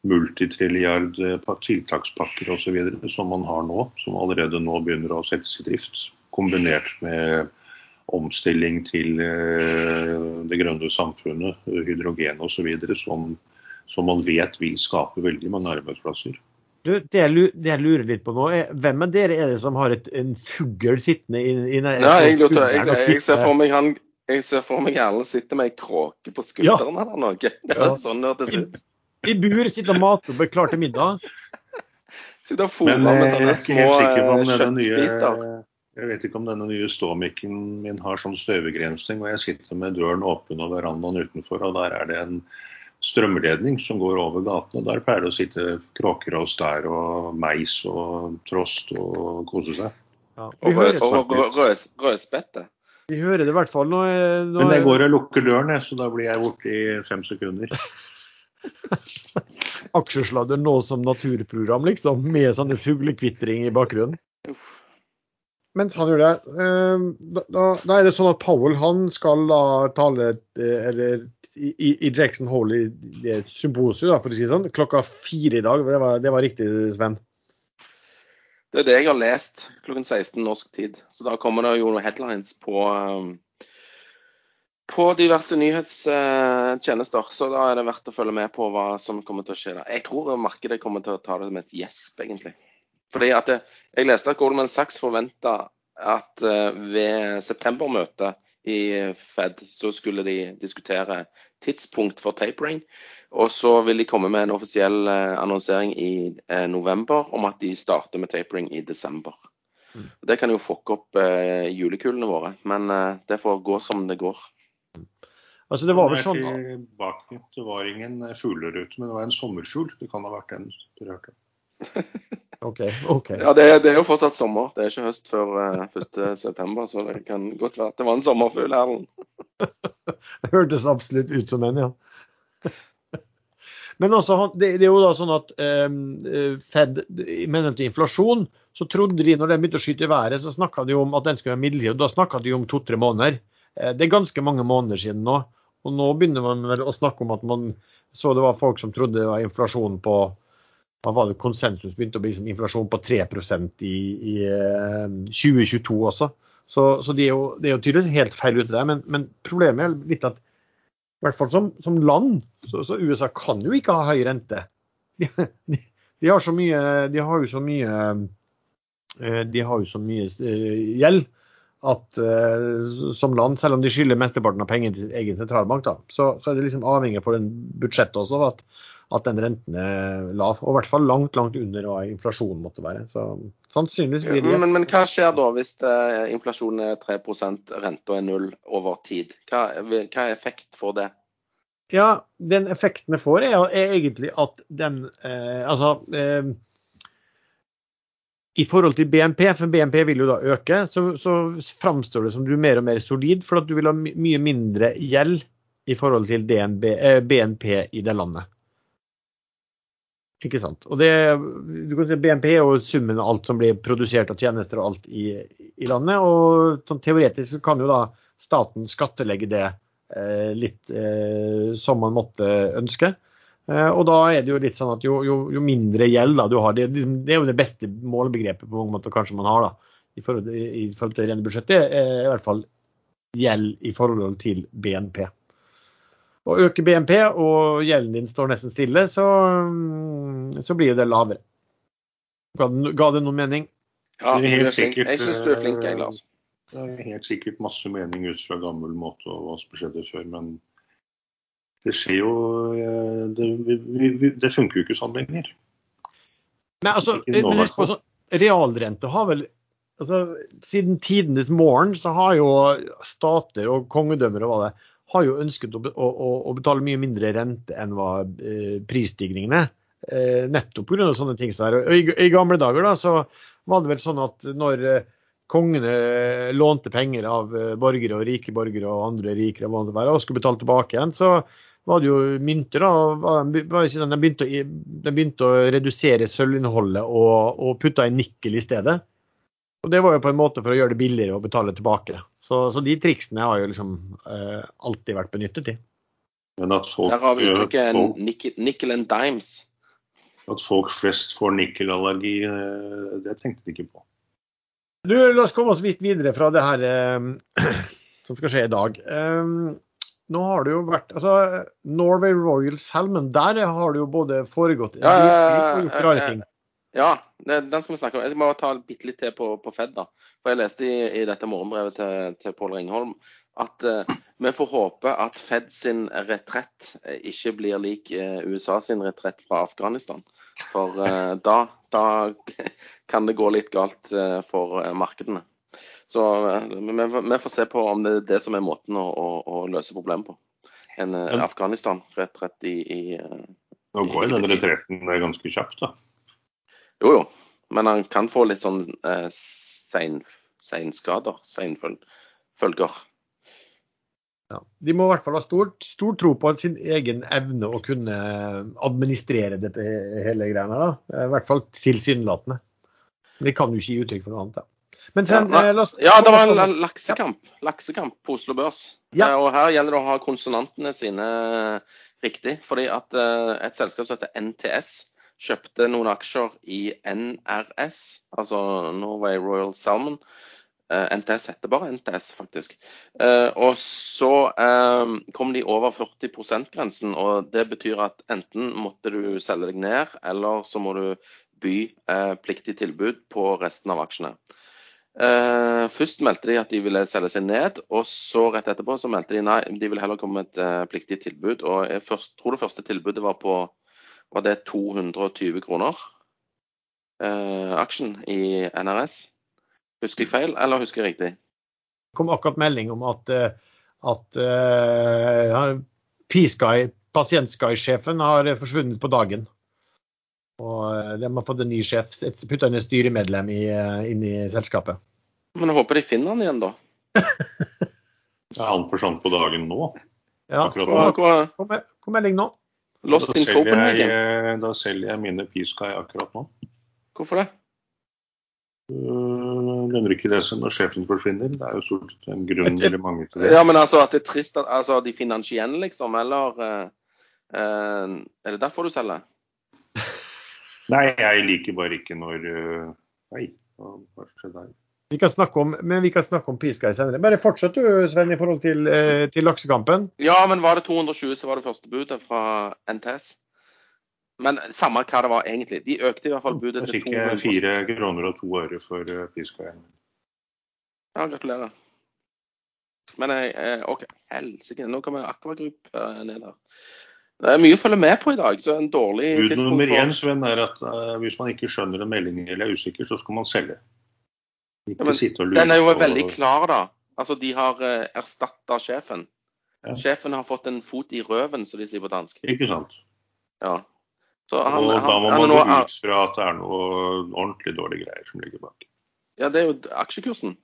Speaker 3: multitrilliard tiltakspakker osv. som man har nå, som allerede nå begynner å settes i drift. Kombinert med omstilling til det grønne samfunnet, hydrogen osv. som som man vet vil skape veldig mange arbeidsplasser.
Speaker 1: Du, det, jeg, lurer litt på nå, er hvem av dere er det som har et, en fugl sittende i, i
Speaker 2: Nei, jeg, jeg, jeg, ser for meg han jeg ser for meg Erlend sitter med ei kråke på skulderen ja. eller noe. Ja. sånn det ut.
Speaker 1: I, I bur sitter og mater og blir klar til middag.
Speaker 2: Sitter og fôrer med eh, sånne små eh, kjøttbiter.
Speaker 3: Jeg vet ikke om denne nye ståmikken min har sånn støvegrensning, og jeg sitter med døren åpen og verandaen utenfor, og der er det en strømledning som går over gatene. Der pleier det å sitte kråkerås der og meis og trost og kose seg.
Speaker 2: Ja, og rød, rødspette.
Speaker 1: Vi hører det i hvert fall. Nå,
Speaker 3: nå Men jeg går og lukker døren, så da blir jeg borte i fem sekunder.
Speaker 1: Aksjesladder nå som naturprogram, liksom, med sånne fuglekvitring i bakgrunnen. Mens han gjør det, da, da, da, er det sånn at Powell han skal da tale eh, eller i, i Jackson Hole i det symposium, for å si det sånn, klokka fire i dag. Det var, det var riktig, Sven?
Speaker 2: Det er det jeg har lest klokken 16 norsk tid. Så da kommer det jo noen headlines på, um, på diverse nyhetstjenester. Så da er det verdt å følge med på hva som kommer til å skje. Jeg tror markedet kommer til å ta det som et gjesp, egentlig. Fordi at det, Jeg leste at Goldman Sachs forventa at uh, ved septembermøtet i Fed, så skulle de diskutere tidspunkt for tapering. Og så vil de komme med en offisiell eh, annonsering i eh, november om at de starter med tapering i desember. Mm. Det kan jo fucke opp eh, julekulene våre, men eh, det får gå som det går.
Speaker 1: Altså Det var vel sånn
Speaker 3: Det var ingen fuglerute, men det var en sommerfugl. Det kan ha vært den du hørte.
Speaker 1: OK. ok.
Speaker 2: Ja, det, det, er jo fortsatt sommer. Det er ikke høst før uh, eh, 1.9., så det kan godt være at det var en sommerfugl, Erlend.
Speaker 1: det hørtes absolutt ut som en, ja. Men altså, det, det, er jo da sånn at eh, Fed mener til inflasjon, så trodde de når den begynte å skyte i været, så snakka de om at den skulle være midlertidig. Da snakka de om to-tre måneder. Eh, det er ganske mange måneder siden nå. Og nå begynner man vel å snakke om at man så det var folk som trodde det var inflasjon på hva var det konsensus begynte å bli liksom inflasjon på 3 i, i 2022 eh, også. Så, så det, er jo, det, er jo, tydeligvis helt feil ute der. Men, men, problemet er litt at i hvert fall som, som land, så, så, USA kan jo ikke ha høy rente. De, de, de, har så mye De har jo så mye eh, De har jo så mye eh, gjeld at som land, selv om de skylder mesteparten av pengene til sin egen sentralbank, da, så, så, er det liksom avhengig for den budsjettet også at at den renten er lav. Og i hvert fall langt, langt under hva inflasjonen måtte være. Så sannsynligvis blir det
Speaker 2: men, men, hva skjer da hvis uh, inflasjonen er 3 renta er null over tid? Hva, hva, er effekt for det?
Speaker 1: Ja, den effekten vi får, er, er egentlig at den eh, Altså eh, i forhold til BNP, for BNP vil jo da øke, så, så framstår det som du er mer og mer solid, for at du vil ha mye mindre gjeld i forhold til DNB, eh, BNP i det landet. Ikke sant. Og det, du kan si BNP jo summen av alt som blir produsert av tjenester og alt i, i landet. Og sånn teoretisk kan jo da staten skattelegge det eh, litt eh, som man måtte ønske. Eh, og da er det jo litt sånn at jo, jo, jo mindre gjeld da du har, det, det, er jo det beste målbegrepet på mange måter kanskje man har da, i forhold, i forhold til rene budsjettet, i hvert fall gjeld i forhold til BNP. Og øker BNP, og gjelden din står nesten stille, så, mm, så blir det lavere. Ga det, ga det noen mening?
Speaker 2: Ja,
Speaker 3: Det er
Speaker 2: du
Speaker 3: helt
Speaker 2: er flink.
Speaker 3: sikkert,
Speaker 2: Jeg syns du er flink, jeg, Lars.
Speaker 3: Det er helt sikkert masse mening ut fra gammel måte og hva som skjedde før, men det skjer jo eh, Det, det funker jo ikke sånn lenger.
Speaker 1: Nei, altså, men husk på, sånn, realrente har vel altså, Siden tidenes morgen så har jo stater og kongedømmer og hva det har jo ønsket å, å, å, betale mye mindre rente enn hva eh, prisstigningene. Eh, nettopp pga. sånne ting. som det er. I, I gamle dager da, så var det vel sånn at når eh, kongene lånte penger av eh, borgere og rike borgere og andre rikere det og skulle betale tilbake igjen, så var det jo mynter. da, det sånn, de, begynte å, de begynte å redusere sølvinnholdet og, og putta inn nikkel i stedet. Og Det var jo på en måte for å gjøre det billigere å betale tilbake. Så, så de triksene har jo liksom eh, alltid vært benyttet i.
Speaker 3: Men at folk,
Speaker 2: Der har vi uttrykket
Speaker 3: folk,
Speaker 2: nickel, nickel and dimes.
Speaker 3: at folk flest får nikkelallergi, eh, det tenkte de ikke på.
Speaker 1: Du, La oss komme oss litt videre fra det her eh, som skal skje i dag. Um, nå har det jo vært altså Norway Royal Salmon, der har det jo både foregått en
Speaker 2: Ja, ja, ja, ja, ja. det, den skal vi snakke om. Jeg må ta bitte litt til på, på Fed. da. For Jeg leste i, i dette morgenbrevet til, til Pål Ringholm at eh, vi får håpe at Fed sin retrett eh, ikke blir lik eh, USA sin retrett fra Afghanistan. For eh, da, da kan det gå litt galt eh, for eh, markedene. Så vi, vi får se på om det er det som er måten å, å, å løse problemet på. En Afghanistan-retrett i, i eh,
Speaker 3: Nå går jo den retretten ganske kjapt, da.
Speaker 2: Jo, jo. Men han kan få litt sånn eh, sein, seinskader. Seinfølger.
Speaker 1: Ja. De må i hvert fall ha stor, stor tro på sin egen evne å kunne administrere dette hele greiene. da. I hvert fall tilsynelatende. Men de kan jo ikke gi uttrykk for noe annet. da. Men
Speaker 2: Ja,
Speaker 1: sen, eh, la oss-
Speaker 2: ja, det var en la- laksekamp. Laksekamp på Oslo Børs.
Speaker 1: Ja.
Speaker 2: Eh, og her gjelder det å ha konsonantene sine riktig. Fordi at eh, et selskap som heter NTS kjøpte noen aksjer i NRS, altså Norway Royal Salmon. Eh, NTS heter bare NTS, faktisk. Eh, og så eh, kom de over 40 %-grensen, og det betyr at enten måtte du selge deg ned, eller så må du by pliktig tilbud på resten av aksjene. Uh, først meldte de at de ville selge seg ned, og så rett etterpå så meldte de nei, de ville heller komme med et uh, pliktig tilbud. Og jeg først, tror det første tilbudet var på var det 220 kroner. Eh, aksjen i NRS. Husker jeg feil, eller husker jeg riktig?
Speaker 1: Det kom akkurat melding om at, eh, at uh, P-Sky, Pasient-Sky-sjefen, har forsvunnet på dagen. Og eh, de har fått en ny sjef, putta inn et styremedlem i, eh, inn i selskapet.
Speaker 2: Men jeg håper de finner han igjen, da.
Speaker 3: Er han forsvant på dagen nå?
Speaker 1: Ja,
Speaker 3: Akkurat nå.
Speaker 2: Kom,
Speaker 1: kom, kom melding nå.
Speaker 2: Lost in
Speaker 3: selger, jeg, eh, da selger jeg mine P-Sky akkurat nå.
Speaker 2: Hvorfor det?
Speaker 3: Uh, lønner ikke det seg når sjefen forsvinner. Det er jo stort sett en grunn eller mange til det.
Speaker 2: Ja, men altså at det er trist at altså, de finner den ikke igjen, liksom? Eller uh, uh, er det derfor du selger?
Speaker 3: Nei, jeg liker bare ikke når uh, Nei, hva hva skjedde her?
Speaker 1: Vi kan snakke om, men vi kan snakke om P-Sky senere. Bare fortsett du, Sven, i forhold til, eh, til laksekampen.
Speaker 2: Ja, men var det 220, så var det første budet fra NTS. Men samme hva det var egentlig. De økte i hvert fall budet til
Speaker 3: fikk jeg
Speaker 2: 200.
Speaker 3: fire kroner og to øre for uh,
Speaker 2: Ja, gratulerer. Men jeg, eh, OK, helsike. Nå kommer Aquagroup eh, ned her. Det er mye å følge med på i dag, så en dårlig
Speaker 3: Bud
Speaker 2: tidspunkt
Speaker 3: nummer én Sven, er at uh, hvis man ikke skjønner en melding eller er usikker, så skal man selge.
Speaker 2: Ja, men Den er jo veldig klar, da. Altså, de har uh, erstatta sjefen.
Speaker 3: Ja.
Speaker 2: Sjefen har fått en fot i røven, som de sier på dansk.
Speaker 3: Ikke sant.
Speaker 2: Ja. Så han,
Speaker 3: og da må
Speaker 2: han
Speaker 3: man gå ut fra at det er noe ordentlig dårlige greier som ligger bak.
Speaker 2: Ja, det er jo aksjekursen.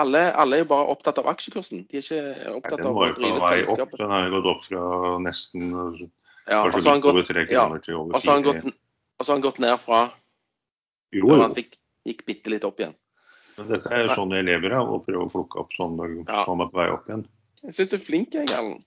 Speaker 2: Alle, alle er jo bare opptatt av aksjekursen. De er ikke opptatt
Speaker 3: Nei,
Speaker 2: av å drive
Speaker 3: selskapet. opp. Den har jo gått opp fra nesten uh,
Speaker 2: Ja,
Speaker 3: kanskje litt over
Speaker 2: gått,
Speaker 3: tre kroner til over fire.
Speaker 2: og så har han gått ned fra
Speaker 3: Jo, jo.
Speaker 2: han fikk, gikk bitte litt opp igjen.
Speaker 3: Dette er jo sånn jeg lever av, å prøve å plukke opp sånn når
Speaker 2: Ja.
Speaker 3: man er på vei opp igjen.
Speaker 2: Jeg syns du er flink, jeg, Erlend.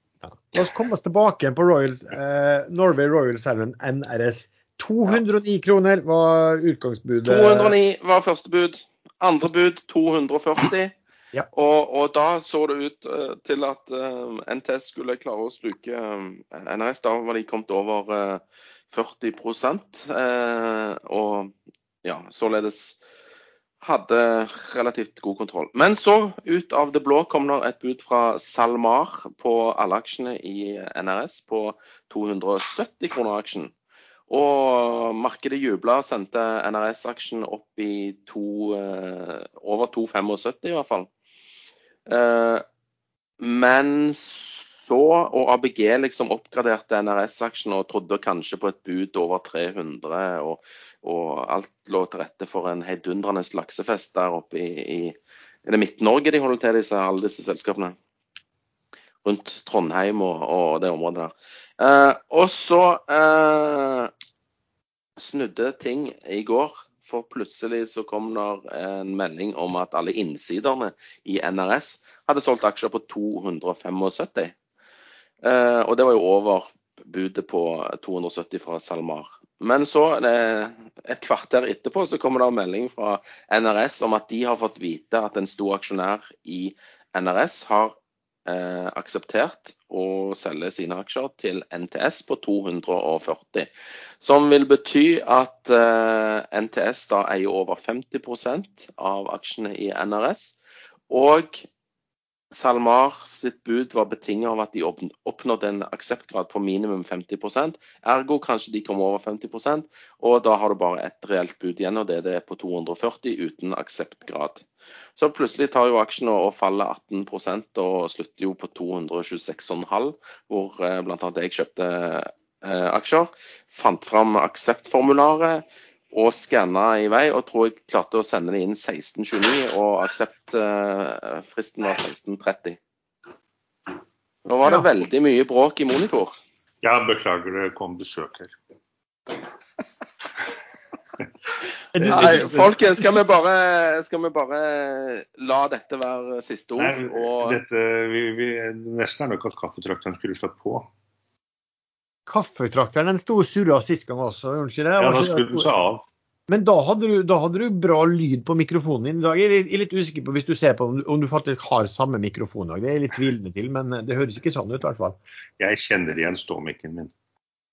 Speaker 1: La oss komme oss tilbake på Royal, eh, Norway Royal Salmon NRS. 209 kroner var utgangsbudet.
Speaker 2: 209 var første bud. Andre bud 240.
Speaker 1: Ja.
Speaker 2: Og, og da så det ut uh, til at uh, NTS skulle klare å sluke eh, NRS. Da var de kommet over eh, 40 eh, og ja, således hadde relativt god kontroll. Men så, ut av det blå, kom det et bud fra SalMar på alle aksjene i NRS på 270 kroner aksjen. Og markedet jubla sendte NRS-aksjen opp i to, eh, over 2,75 i hvert fall. Eh, men så, og ABG liksom oppgraderte NRS-aksjen og trodde kanskje på et bud over 300, og, og alt lå til rette for en heidundrende laksefest der oppe i, i er det Midt-Norge de holder til, disse, alle disse selskapene? Rundt Trondheim og, og det området der. Eh, og så eh, snudde ting i går. For plutselig så kom det en melding om at alle innsiderne i NRS hadde solgt aksjer på 275. Eh, og det var jo over budet på 270 fra SalMar. Men så, eh, et kvarter etterpå, så kommer det en melding fra NRS om at de har fått vite at en stor aksjonær i NRS har eh, akseptert å selge sine aksjer til NTS på 240. Som vil bety at eh, NTS da eier over 50% av aksjene i NRS. Og SalMar sitt bud var betinget av at de oppnådde en akseptgrad på minimum 50% Ergo kanskje de kom over 50% og da har du bare et reelt bud igjen, og det er det på 240 uten akseptgrad. Så plutselig tar jo aksjen og faller 18% og slutter jo på 226,5, hvor eh, bl.a. jeg kjøpte eh, aksjer. Fant fram akseptformularet og skanna i vei, og tror jeg klarte å sende det inn 16.29, og akseptfristen var 16.30. Nå var det
Speaker 1: Ja.
Speaker 2: veldig mye bråk i monitor.
Speaker 3: Ja, beklager det kom besøk her.
Speaker 1: Er
Speaker 2: Nei, folkens, skal vi bare, skal vi bare la dette være siste ord?
Speaker 3: Nei, dette, vi, vi, nesten er nok at kaffetrakteren skulle slått på.
Speaker 1: Kaffetrakteren den sto og surra sist gang også, gjorde den ikke det?
Speaker 3: Ja, da skulle den seg av.
Speaker 1: Men da hadde, du, da hadde du bra lyd på mikrofonen din. I dag er jeg er litt usikker på hvis du ser på om du, om du faktisk har samme mikrofon. i dag. Det er jeg litt tvilende til, men det høres ikke sånn ut i hvert fall.
Speaker 3: Jeg kjenner igjen ståmikken min.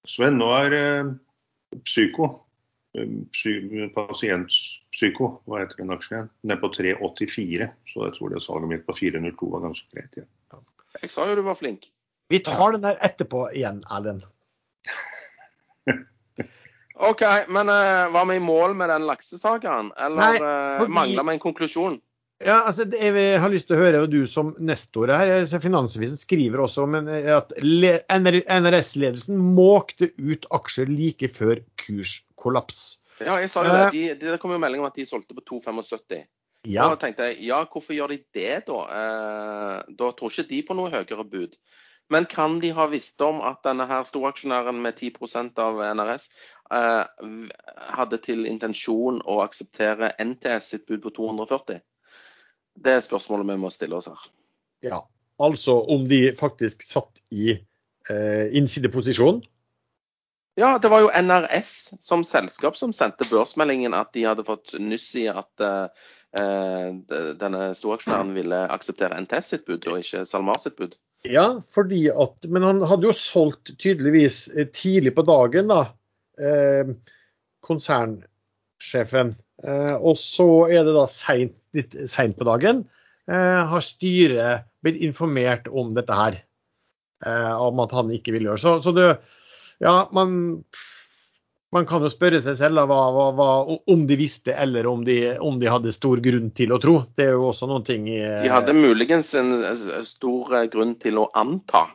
Speaker 3: Sven, nå er eh, psyko, eh, psy, pasientpsyko, hva heter den aksjen igjen, er på 384. Så jeg tror det salget mitt på 402 var ganske greit igjen.
Speaker 2: jeg sa jo du var flink.
Speaker 1: Vi tar den der etterpå igjen, Erlend.
Speaker 2: OK, men uh, var vi i mål med den laksesagaen? Eller
Speaker 1: Nei,
Speaker 2: uh,
Speaker 1: fordi-
Speaker 2: mangler vi en konklusjon?
Speaker 1: Ja, altså, Jeg har lyst til å høre, og du som nestor her, Finansavisen skriver også eh, at NRS-ledelsen måkte ut aksjer like før kurskollaps.
Speaker 2: Ja, jeg sa jo det. De, de, det kom jo melding om at de solgte på 2,75.
Speaker 1: Ja,
Speaker 2: Da tenkte jeg ja, hvorfor gjør de det da? Eh, da tror ikke de på noe høyere bud. Men kan de ha visst om at denne her storaksjonæren med 10% av NRS eh, hadde til intensjon å akseptere NTS sitt bud på 240? Det er spørsmålet vi må stille oss her.
Speaker 1: ja. Altså om de faktisk satt i eh, innsideposisjon.
Speaker 2: Ja, det var jo NRS som selskap som sendte børsmeldingen at de hadde fått nyss i at eh, eh, denne storaksjonæren ville akseptere NTS sitt bud, og ikke SalMar sitt bud.
Speaker 1: Ja, fordi at Men han hadde jo solgt tydeligvis eh, tidlig på dagen, da. Eh, konsernsjefen. Eh, og så er det da sent, litt seint på dagen. Eh, har styret blitt informert om dette her. Eh, om at han ikke vil gjøre så. Så det Ja, man man kan jo spørre seg selv da, hva, hva, hva, om de visste eller om de, om de hadde stor grunn til å tro. Det er jo også noen ting i
Speaker 2: De hadde muligens en eh, stor eh, grunn til å anta.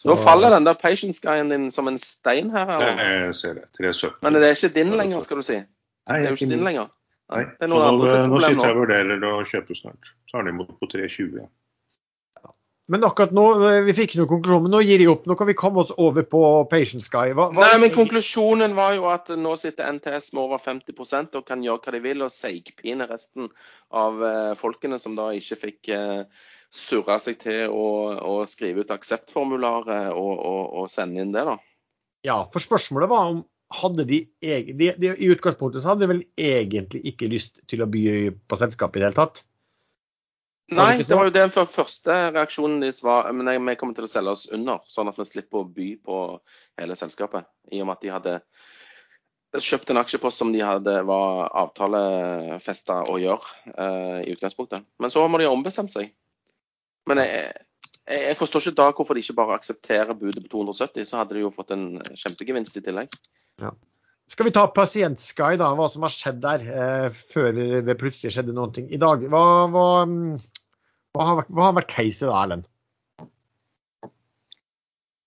Speaker 1: så-
Speaker 2: Nå faller den der patience-guyen din som en stein her.
Speaker 3: Jeg, jeg ser det. 370.
Speaker 2: Men det er ikke din lenger, skal du si.
Speaker 3: Nei,
Speaker 2: Det er jo ikke din lenger.
Speaker 3: Nei. Nå, nå sitter jeg og vurderer å kjøpe snart. Tar det imot på 320.
Speaker 1: Men akkurat nå, eh, vi fikk noen konklusjon, men nå gir de opp. Nå kan vi komme oss over på Patience Guy. Hva, hva,
Speaker 2: Nei, men konklusjonen var jo at nå sitter NTS med over 50% og kan gjøre hva de vil, og seigpine resten av eh, folkene som da ikke fikk eh, surra seg til å, å skrive ut akseptformularet og, og, og sende inn det, da.
Speaker 1: Ja, for spørsmålet var om hadde de, de, de I utgangspunktet så hadde de vel egentlig ikke lyst til å by på selskapet i det hele tatt.
Speaker 2: Nei, det var jo den første reaksjonen deres var men vi kommer til å selge oss under, sånn at vi slipper å by på hele selskapet. I og med at de hadde kjøpt en aksjepost som de hadde var avtalefesta å gjøre eh, i utgangspunktet. Men så må de ha ombestemt seg. Men jeg, jeg, jeg forstår ikke da hvorfor de ikke bare aksepterer budet på 270, så hadde de jo fått en kjempegevinst i tillegg.
Speaker 1: Skal vi ta Pasientsky, da, hva som har skjedd der eh, før det plutselig skjedde ting i dag? Hva, hva, mm, hva, har, vært- caset da, Erlend?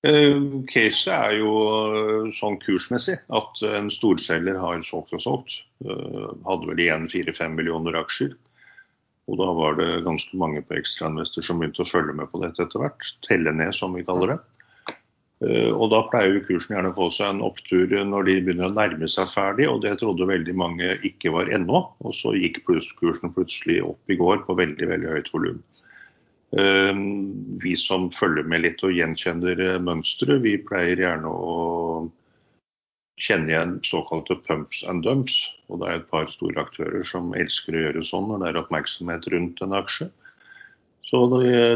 Speaker 3: Uh, Caset er jo eh, sånn kursmessig at en storselger har solgt og solgt. Uh, Hadde vel igjen 4-5 millioner aksjer. Og da var det ganske mange på ekstrainvestor som begynte å følge med på dette etter hvert. Telle ned, som vi kaller det. Eh, Og da pleier jo kursen gjerne å få seg en opptur når de begynner å nærme seg ferdig, og det trodde veldig mange ikke var ennå. Og så gikk kursen plutselig opp i går på veldig, veldig høyt volum. Eh, Vi som følger med litt og gjenkjenner eh, mønsteret, vi pleier gjerne å kjenne igjen såkalte pumps and dumps. Og det er et par store aktører som elsker å gjøre sånn når det er oppmerksomhet rundt en aksje. Så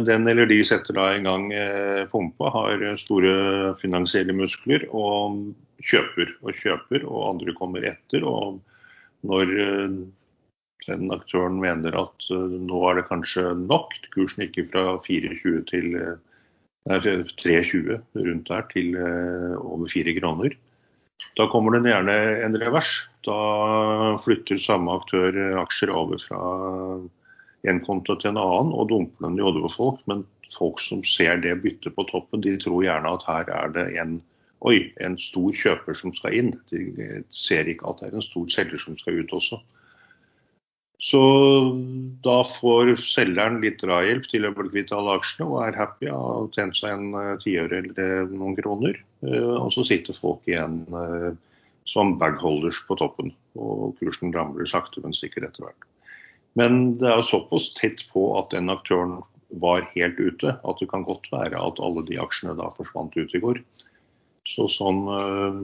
Speaker 3: den eller de setter da i gang eh, pumpa, har store finansielle muskler og kjøper og kjøper, og andre kommer etter. Og når eh, den aktøren mener at eh, nå er det kanskje nok, kursen gikk fra 24 til nei, 3,20 rundt der til over 4 kroner. Da kommer det gjerne en revers. Da flytter samme aktør aksjer over fra en konto til en annen og dumper den i hodet på folk. Men folk som ser det byttet på toppen, de tror gjerne at her er det en Oi, en stor kjøper som skal inn. De ser ikke at det er en stor selger som skal ut også. Så da får selgeren litt drahjelp til å bli kvitt alle aksjene og er happy og har tjent seg en eh, tiøre eller noen kroner. Eh, Og så sitter folk igjen eh, som bagholders på toppen, og kursen ramler sakte, men sikkert etter hvert. Men det er jo såpass tett på at den aktøren var helt ute, at det kan godt være at alle de aksjene da forsvant ut i går. Så sånn eh,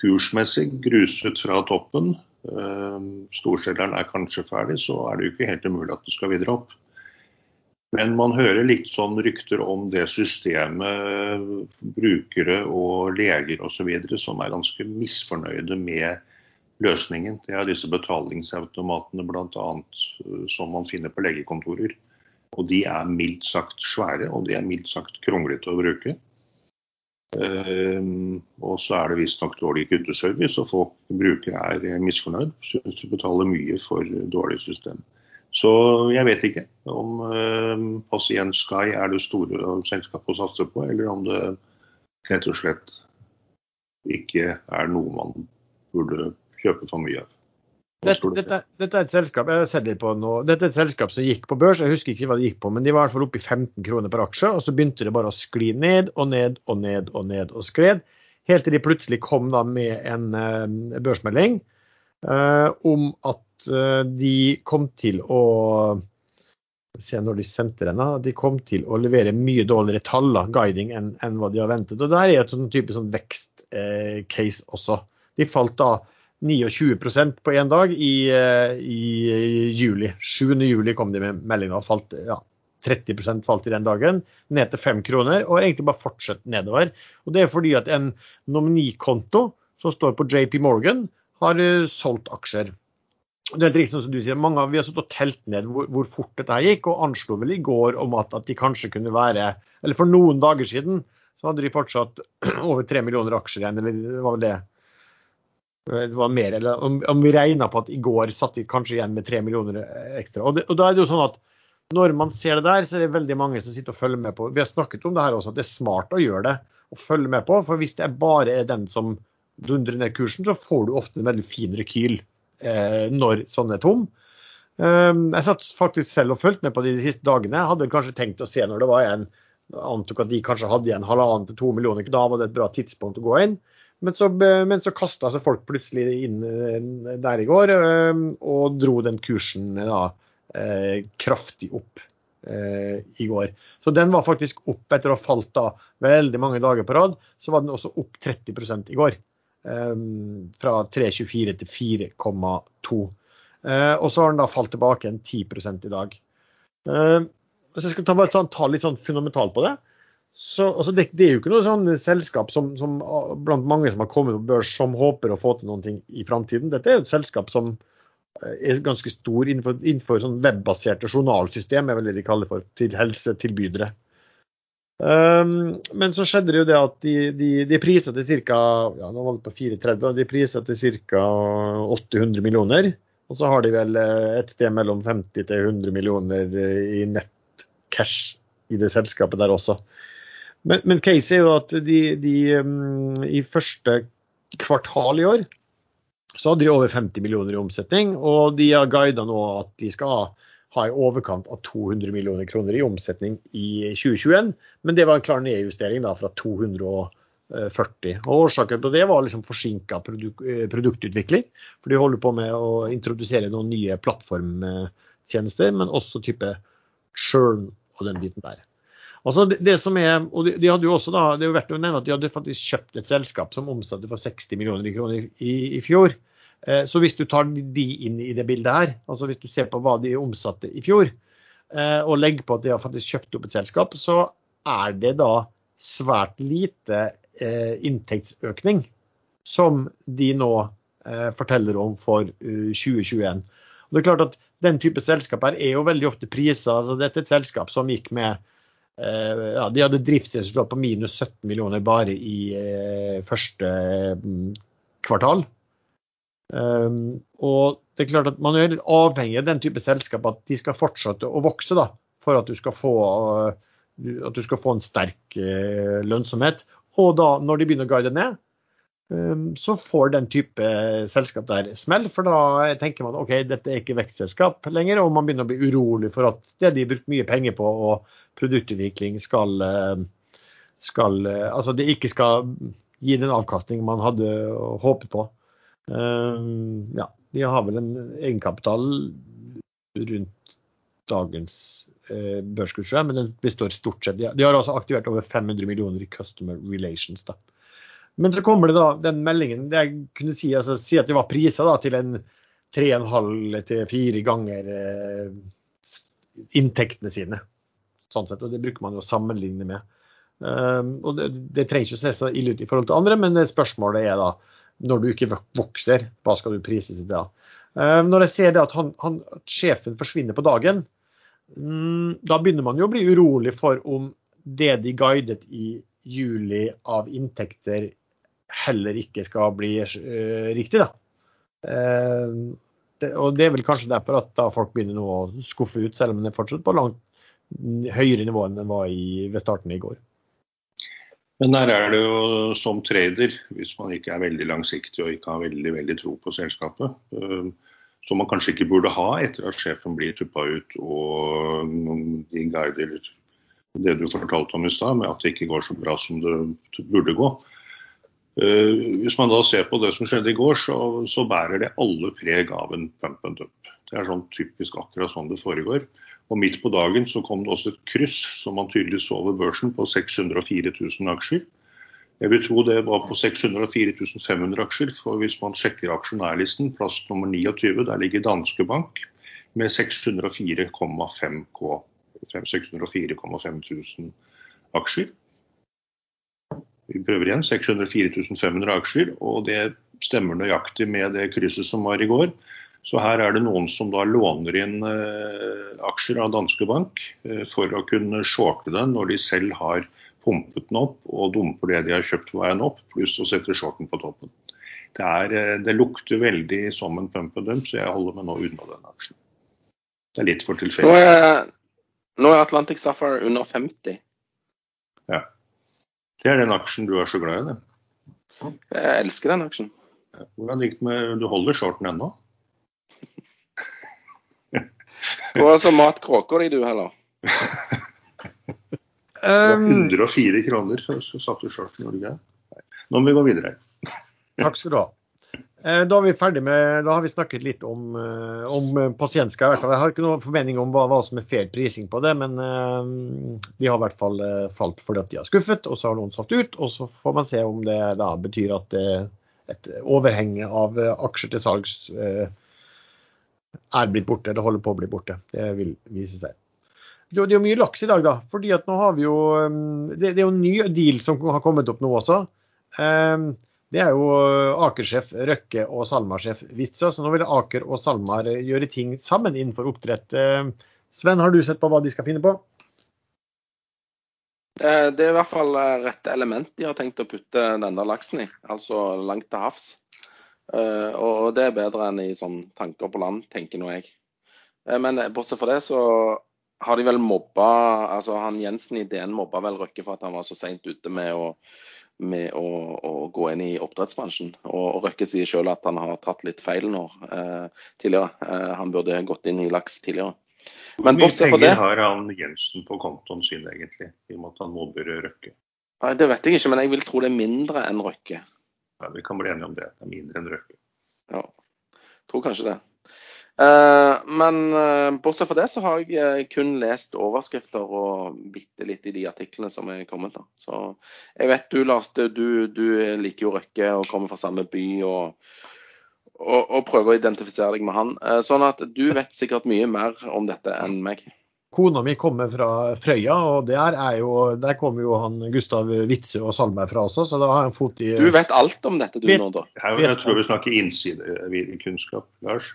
Speaker 3: kursmessig gruset fra toppen, eh, storselgeren er kanskje ferdig, så er det jo ikke helt umulig at det skal videre opp. Men man hører litt sånn rykter om det systemet, brukere og leger osv. som er ganske misfornøyde med løsningen. Det er disse betalingsautomatene bl.a. som man finner på legekontorer. Og de er mildt sagt svære, og de er mildt sagt kronglete å bruke. Ehm, og så er det visstnok dårlig kundeservice, og folk brukere er misfornøyd. Syns de betaler mye for dårlig system. Så jeg vet ikke om uh, Pasient Sky er det store selskapet å satse på, eller om det rett og slett ikke er noe man burde kjøpe for mye av.
Speaker 1: Dette, dette, dette er et selskap jeg har sett litt på nå. Dette er et selskap som gikk på børs, jeg husker ikke hva det gikk på, men de var i hvert fall oppe i 15 kroner per aksje. Og så begynte det bare å skli ned og ned og ned og ned og skred. Helt til de plutselig kom da med en eh, børsmelding eh, om at eh, de kom til å Se når de sendte den. De kom til å levere mye dårligere tall, da, guiding, enn enn hva de har ventet. Og der er et sånn type sånn vekstcase også. De falt da 29% på én dag i, eh, i juli. 7. juli kom de med meldinga falt ja, 30 falt i den dagen, ned til 5 kroner, og egentlig bare fortsatt nedover. Og Det er fordi at en nominikonto som står på JP Morgan, har eh, solgt aksjer. Det er helt riktig som du sier, mange av Vi har satt og telt ned hvor, hvor fort dette gikk, og anslo vel i går om at, at de kanskje kunne være Eller for noen dager siden så hadde de fortsatt over 3 millioner aksjer igjen, eller det var vel det? Det var mer, eller om, om vi regna på at i går satt de kanskje igjen med 3 millioner ekstra. Og, det, og da er det jo sånn at når man ser det der, så er det veldig mange som sitter og følger med på. Vi har snakket om det her også, at det er smart å gjøre det og følge med på. For hvis det bare er den som dundrer ned kursen, så får du ofte en veldig fin rekyl eh, når sånn er tom. Um, jeg satt faktisk selv og fulgte med på det de siste dagene. Hadde kanskje tenkt å se når det var en antok at de kanskje hadde igjen halvannen til to millioner. Da var det et bra tidspunkt å gå inn. Men så, men så kasta seg folk plutselig inn eh, der i går eh, og dro den kursen da, eh, kraftig opp i går. Så den var faktisk opp etter å ha falt da veldig mange dager på rad. Så var den også opp 30 i går. Fra 3,24 til 4,2. Uh, og så har den da falt tilbake en 10 i dag. Så jeg skal ta, ta, ta litt sånn fundamentalt på det. Så, altså det, det, er jo ikke noe sånn selskap som, som, blant mange som har kommet på børs, som håper å få til noen ting i framtiden. Dette er jo et selskap som er ganske stor innenfor, innenfor sånn webbaserte journalsystem, er vel det de kaller for, til helsetilbydere. Um, men så skjedde det jo det at de, prisa til ca. Nå var det på 4,30, de priser til ca. 800 millioner. Og så har de vel eh, et sted mellom 50 til 100 millioner i nett cash i det selskapet der også. Men, men case er jo at de, de um, i første kvartal i år så hadde de over 50 millioner i omsetning, og de har guida nå at de skal ha i overkant av 200 millioner kroner i omsetning i 2021. Men det var en klar nedjustering da, fra 240. Og Årsaken på det var liksom forsinka produk eh, produktutvikling. For de holder på med å introdusere noen nye plattformtjenester, men også type churn og den biten der. Altså det, det, som er, og de, de, hadde jo også da, Det er jo verdt å nevne at de hadde faktisk kjøpt et selskap som omsatte for 60 millioner kroner i, i fjor. Eh, så hvis du tar de inn i det bildet her, altså hvis du ser på hva de omsatte i fjor, eh, og legger på at de har faktisk kjøpt opp et selskap, så er det da svært lite eh, inntektsøkning som de nå eh, forteller om for uh, 2021. Og det er klart at Den type selskap her er jo veldig ofte priser. altså Dette er et selskap som gikk med Eh, ja, de hadde driftsresultat på minus 17 millioner bare i eh, første mm, kvartal. Um, og det er klart at Man er litt avhengig av den type selskap, at de skal fortsette å vokse da, for at du skal få, at du skal få en sterk lønnsomhet. Og da, når de begynner å guide ned, så får den type selskap der smell. For da tenker man ok, dette er ikke vekstselskap lenger, og man begynner å bli urolig for at det de har brukt mye penger på, og produktutvikling skal, eh, skal eh, Altså det ikke skal gi den avkastning man hadde håpet på. Eh, ja, de har vel en egenkapital rundt dagens børskurs, men den består stort sett. De har altså aktivert over 500 millioner i customer relations. da. Men så kommer det da den meldingen det jeg kunne si, altså, si at det var prisa til en 3,5 til 4 ganger eh, inntektene sine sånn sett, og det bruker man jo å sammenligne med. Um, og det, det, trenger ikke å se så ille ut i forhold til andre, men spørsmålet er da når du ikke vokser, hva skal du prises i da? Um, når jeg ser det at han, han, sjefen forsvinner på dagen, um, da begynner man jo å bli urolig for om det de guidet i juli av inntekter heller ikke skal bli uh, riktig. da. Uh, det, og Det er vel kanskje derfor at da folk begynner nå å skuffe ut, selv om den er fortsatt på langt høyere nivå enn den var i, ved starten i går.
Speaker 3: Men der er det jo som trader, hvis man ikke er veldig langsiktig og ikke har veldig, veldig tro på selskapet, øh, som man kanskje ikke burde ha etter at sjefen blir tuppa ut og de guider det du fortalte om i stad, med at det ikke går så bra som det burde gå. Øh, hvis man da ser på det som skjedde i går, så, så bærer det alle preg av en pump and dump. Det er sånn typisk akkurat sånn det foregår. Og midt på dagen så kom det også et kryss som man tydelig så over børsen på 604 000 aksjer. Jeg vil tro det var på 604 500 aksjer, for hvis man sjekker aksjonærlisten, plass nummer 29, der ligger Danske Bank med 604,5 K. 604,5 000 aksjer. Vi prøver igjen. 604 500 aksjer, og det stemmer nøyaktig med det krysset som var i går. Så her er det noen som da låner inn eh, aksjer av Danske Bank eh, for å kunne shorte den når de selv har pumpet den opp og dumper det de har kjøpt på veien opp, pluss å sette shorten på toppen. Det, er, eh, det lukter veldig som en pump and dump, så jeg holder meg nå unna den aksjen. Det er litt for tilfeldig.
Speaker 2: Nå, nå er Atlantic Sapphire under 50.
Speaker 3: Ja. Det er den aksjen du er så glad i, det.
Speaker 2: Jeg elsker den aksjen.
Speaker 3: Hvordan gikk det med Du holder shorten ennå?
Speaker 2: Du har altså mat kråka di, du heller.
Speaker 3: Um, 104 kroner, så, satt du sjøl for Norge. Nå må vi gå videre.
Speaker 1: Takk skal du ha. Eh, da, er vi ferdig med, da har vi snakket litt om, eh, om pasientskap. Jeg har ikke noen formening om hva, hva, som er fair prising på det, men de har i hvert fall falt fordi at de har skuffet, og så har noen satt ut. Og så får man se om det da betyr at et overheng av eh, aksjer til salgs eh, er blitt borte, eller holder på å bli borte. Det vil vise seg. Det er jo mye laks i dag, da. fordi at nå har vi jo Det, det er jo en ny deal som har kommet opp nå også. Det er jo Aker-sjef Røkke og SalMar-sjef Witza. Så nå vil Aker og SalMar gjøre ting sammen innenfor oppdrett. Sven, har du sett på hva de skal finne på?
Speaker 2: Eh, det er i hvert fall rett element de har tenkt å putte denne laksen i, altså langt til havs. Eh, og det er bedre enn i sånn tanker på land, tenker nå jeg. Men bortsett fra det så har de vel mobba altså han Jensen i DN mobba vel Røkke for at han var så seint ute med å, med å, å, gå inn i oppdrettsbransjen. Og, og Røkke sier selv at han har tatt litt feil nå eh, tidligere. Eh, han burde gått inn i laks tidligere.
Speaker 3: Men det Hvor mye penger har han Jensen på kontoen sin egentlig, i og med at han mobber Røkke?
Speaker 2: Nei, Det vet jeg ikke, men jeg vil tro det er mindre enn Røkke.
Speaker 3: Ja, Vi kan bli enige om det. Det er mindre enn Røkke.
Speaker 2: Ja, tror kanskje det. Uh, men uh, bortsett fra det så har jeg uh, kun lest overskrifter og bitte litt i de artiklene som er kommet. da. Så jeg vet du Lars, du, du liker jo Røkke og kommer fra samme by. og og, og prøve å identifisere deg med han. Eh, sånn at du vet sikkert mye mer om dette enn meg.
Speaker 1: Kona mi kommer fra Frøya, og der, jo, der kommer jo han Gustav Witzøe og Salmer fra også, så da har jeg en fot i
Speaker 2: Du vet alt om dette du nå, da?
Speaker 3: Jeg, jeg tror vi snakker innsidekunnskap, Lars.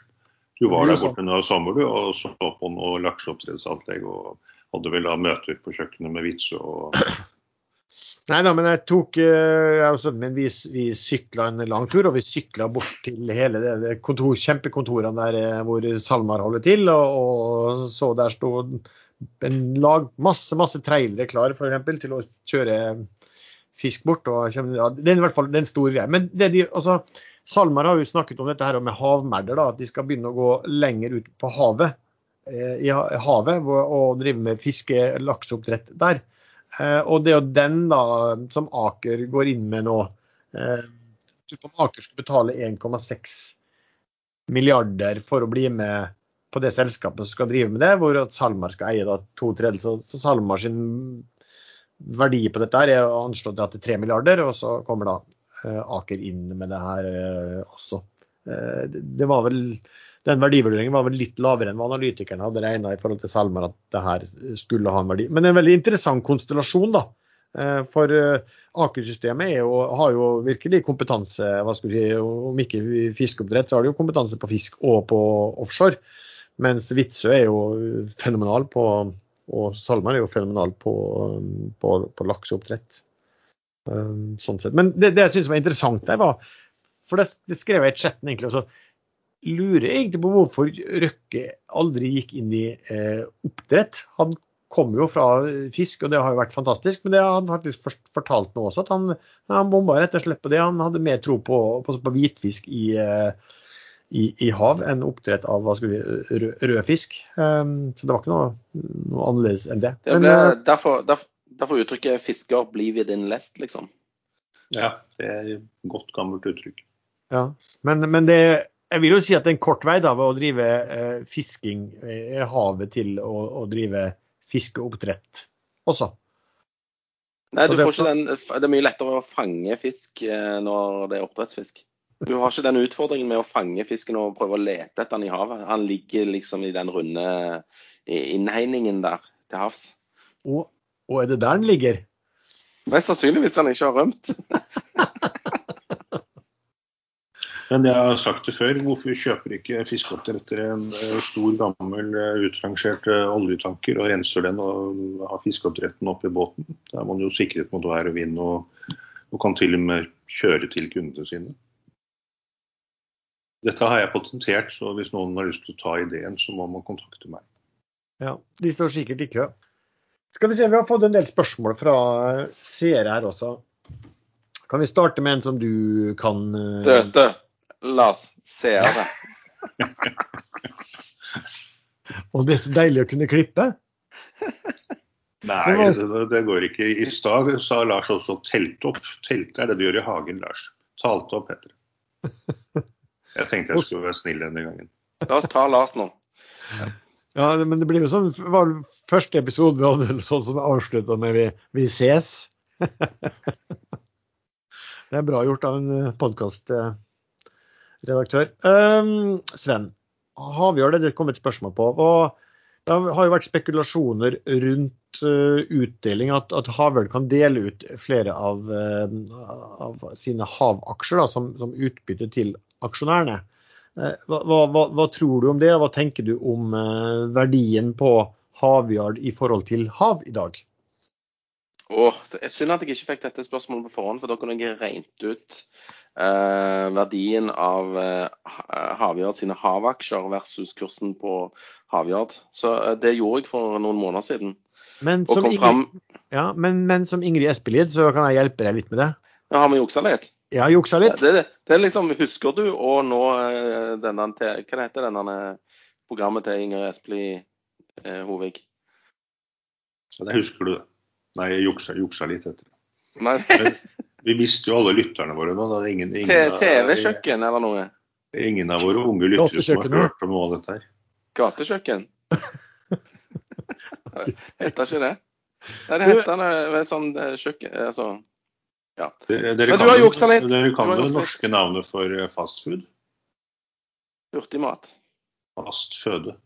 Speaker 3: Du var der borte nå i sommer du, og så på noe lakseoppdrettsanlegg og hadde vel da møter på kjøkkenet med Witzøe og
Speaker 1: Nei da, men jeg tok eh, jeg men vi, vi sykla en lang tur, og vi sykla bort til hele det, det kontor, kjempekontorene der eh, hvor SalMar holder til. Og, og så der sto en lag, masse masse trailere klar for eksempel, til å kjøre fisk bort. og ja, Det er i hvert fall en stor greie. Men det de, altså, SalMar har jo snakket om dette her med havmerder, da, at de skal begynne å gå lenger ut på havet. Eh, I havet og drive med fiske, lakseoppdrett der. Eh, og det er jo den da som Aker går inn med nå. Eh, om Aker skulle betale 1,6 milliarder for å bli med på det selskapet som skal drive med det, hvor at SalMar skal eie da to tredjedeler. Så, SalMar sin verdi på dette er anslått til 3 milliarder, og så kommer da Aker inn med det her også. Det var vel den verdivurderingen var vel litt lavere enn hva analytikerne hadde regna i forhold til Salmer at det her skulle ha en verdi. Men en veldig interessant konstellasjon, da. Eh, for eh, Aker-systemet har jo virkelig kompetanse, hva skal vi si, om ikke fiskeoppdrett, så har de jo kompetanse på fisk og på offshore. Mens Vitsø er jo fenomenal på og Salmer er jo fenomenal på, på, på lakseoppdrett. Eh, sånn sett. Men det, det jeg syns var interessant der, var For det, det skrev jeg i chatten egentlig og så lurer jeg egentlig på hvorfor Røkke aldri gikk inn i eh, oppdrett. Han kom jo fra fisk, og det har jo vært fantastisk. Men det han faktisk fortalt nå også, at han, han bomba rett og slett på det. Han hadde mer tro på, på, på hvitfisk i, eh, i, i, hav enn oppdrett av hva skulle vi, rød, rød fisk. Um, så det var ikke noe, noe annerledes enn det.
Speaker 2: det ble, men, eh, derfor, derfor, derfor uttrykket 'fisker blir vi din lest', liksom.
Speaker 3: Ja, det er et godt gammelt uttrykk.
Speaker 1: Ja, men, men det jeg vil jo si at det er en kort vei da, ved å drive eh, fisking i havet til å, å drive fiskeoppdrett også.
Speaker 2: Nei, du får ikke den, Det er mye lettere å fange fisk eh, når det er oppdrettsfisk. Du har ikke den utfordringen med å fange fisken og prøve å lete etter den i havet. Han ligger liksom i den runde innhegningen der til havs.
Speaker 1: Og, og er det der den ligger?
Speaker 2: Mest sannsynlig hvis han ikke har rømt.
Speaker 3: Men jeg har sagt det før, hvorfor kjøper ikke fiskeoppdrettere en eh, stor, gammel, eh, utrangert eh, oljetanker og renser den og har fiskeoppdretten oppi båten? Da er man jo sikret mot vær og vind og, og, kan til og med kjøre til kundene sine. Dette har jeg patentert, så hvis noen har lyst til å ta ideen, så må man kontakte meg.
Speaker 1: Ja, De står sikkert i kø. Skal vi se, Vi har fått en del spørsmål fra seere her også. Kan vi starte med en som du kan
Speaker 2: Døde. Lars seere.
Speaker 1: Og det er så deilig å kunne klippe.
Speaker 3: Nei, det, det, går ikke. I stad sa Lars også 'telt opp'. Telte er det du gjør i hagen, Lars. Talte opp, heter det. Jeg tenkte jeg skulle være snill denne gangen.
Speaker 2: La oss ta Lars nå.
Speaker 1: Ja, men det blir jo sånn var Første episode vi hadde sånn som avslutta med vi, 'vi ses'. Det er bra gjort av en podkastredaktør. Um, Sven, havjord er det kommet et spørsmål på. og Det har jo vært spekulasjoner rundt uh, utdeling, at, at havørn kan dele ut flere av, uh, av sine havaksjer da, som, som, utbytte til aksjonærene. Hva, hva, hva, tror du om det, og hva tenker du om verdien på havjard i forhold til hav i dag?
Speaker 2: Åh, det er synd at jeg ikke fikk dette spørsmålet på forhånd, for da kunne jeg regnet ut eh, verdien av eh, Havyard sine havaksjer versus kursen på Havyard. Så eh, det gjorde jeg for noen måneder siden.
Speaker 1: Men som, Ingrid, fram... ja, men, men som Ingrid Espelid, så kan jeg hjelpe deg litt med det.
Speaker 2: Ja, Har vi juksa litt?
Speaker 1: Ja, juksa litt.
Speaker 2: Det, det, det, liksom, Husker du å nå eh, denne Hva heter denne programmet til Ingrid Espelid eh, Hovig?
Speaker 3: Ja, det husker du. Nei, jeg juksa, juksa litt etter.
Speaker 2: Nei.
Speaker 3: vi mister jo alle lytterne våre nå. Ingen, ingen
Speaker 2: TV-kjøkken eller noe?
Speaker 3: Ingen av våre unge lyttere som har hørt om noe av dette her.
Speaker 2: Gatekjøkken? heter ikke det? Nei, det heter det sånn eh, kjøkken altså, ja.
Speaker 3: Dere, dere Men du har juksa litt. Dere kan det norske navnet for eh, fastfood?
Speaker 2: Hurtigmat.
Speaker 3: Fast føde.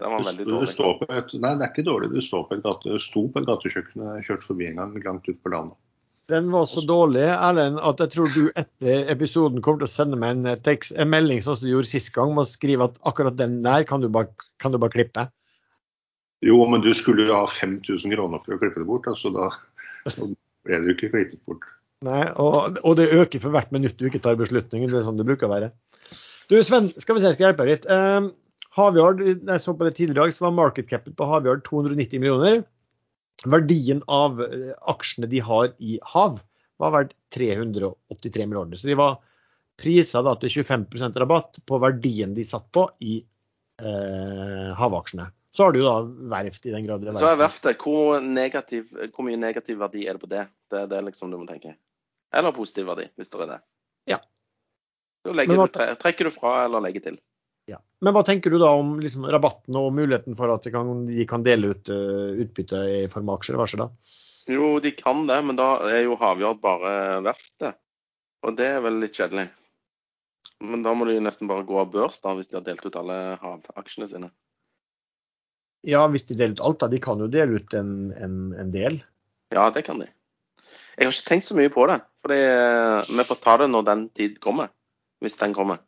Speaker 2: Den var veldig dårlig.
Speaker 3: Et, nei, det er ikke dårlig. Du står på et gate, sto på et gatekjøkken og kjørte forbi en gang langt ut på landet.
Speaker 1: Den var så dårlig Erlend, at jeg tror du etter episoden kommer til å sende meg en, tekst, en melding sånn som du gjorde sist gang, med å skrive at akkurat den der kan du bare, kan du bare klippe.
Speaker 3: Jo, men du skulle jo ha 5000 kroner for å klippe det bort. altså Da, da ble det jo ikke klippet bort.
Speaker 1: Nei, og, og, det øker for hvert minutt du ikke tar beslutningen. Det er sånn det bruker å være. Du Sven, skal vi se, jeg skal hjelpe deg litt. Havjard, jeg så på det tidligere i dag, så var market capet på Havjard 290 millioner. Verdien av eh, aksjene de har i hav, var verdt 383 millioner. Så de var prisa da til 25% rabatt på verdien de satt på i eh, havaksjene. Så har du da verft i den grad det
Speaker 2: er verft. Så er verftet, hvor, negativ, hvor, mye negativ verdi er det på det? Det er det liksom du må tenke. Eller positiv verdi, hvis det er det.
Speaker 1: Ja.
Speaker 2: Så du, trekker du fra eller legger til.
Speaker 1: Men hva tenker du da om liksom, rabatten og muligheten for at de kan, de kan dele ut uh, utbytte i form av aksjer? Hva skjer da?
Speaker 2: Jo, de kan det, men da er jo Havjord bare verftet. Og det er vel litt kjedelig. Men da må de nesten bare gå av børs, da, hvis de har delt ut alle havaksjene sine.
Speaker 1: Ja, hvis de deler ut alt, da. De kan jo dele ut en, en, en del.
Speaker 2: Ja, det kan de. Jeg har ikke tenkt så mye på det. For vi får ta det når den tid kommer. Hvis den kommer.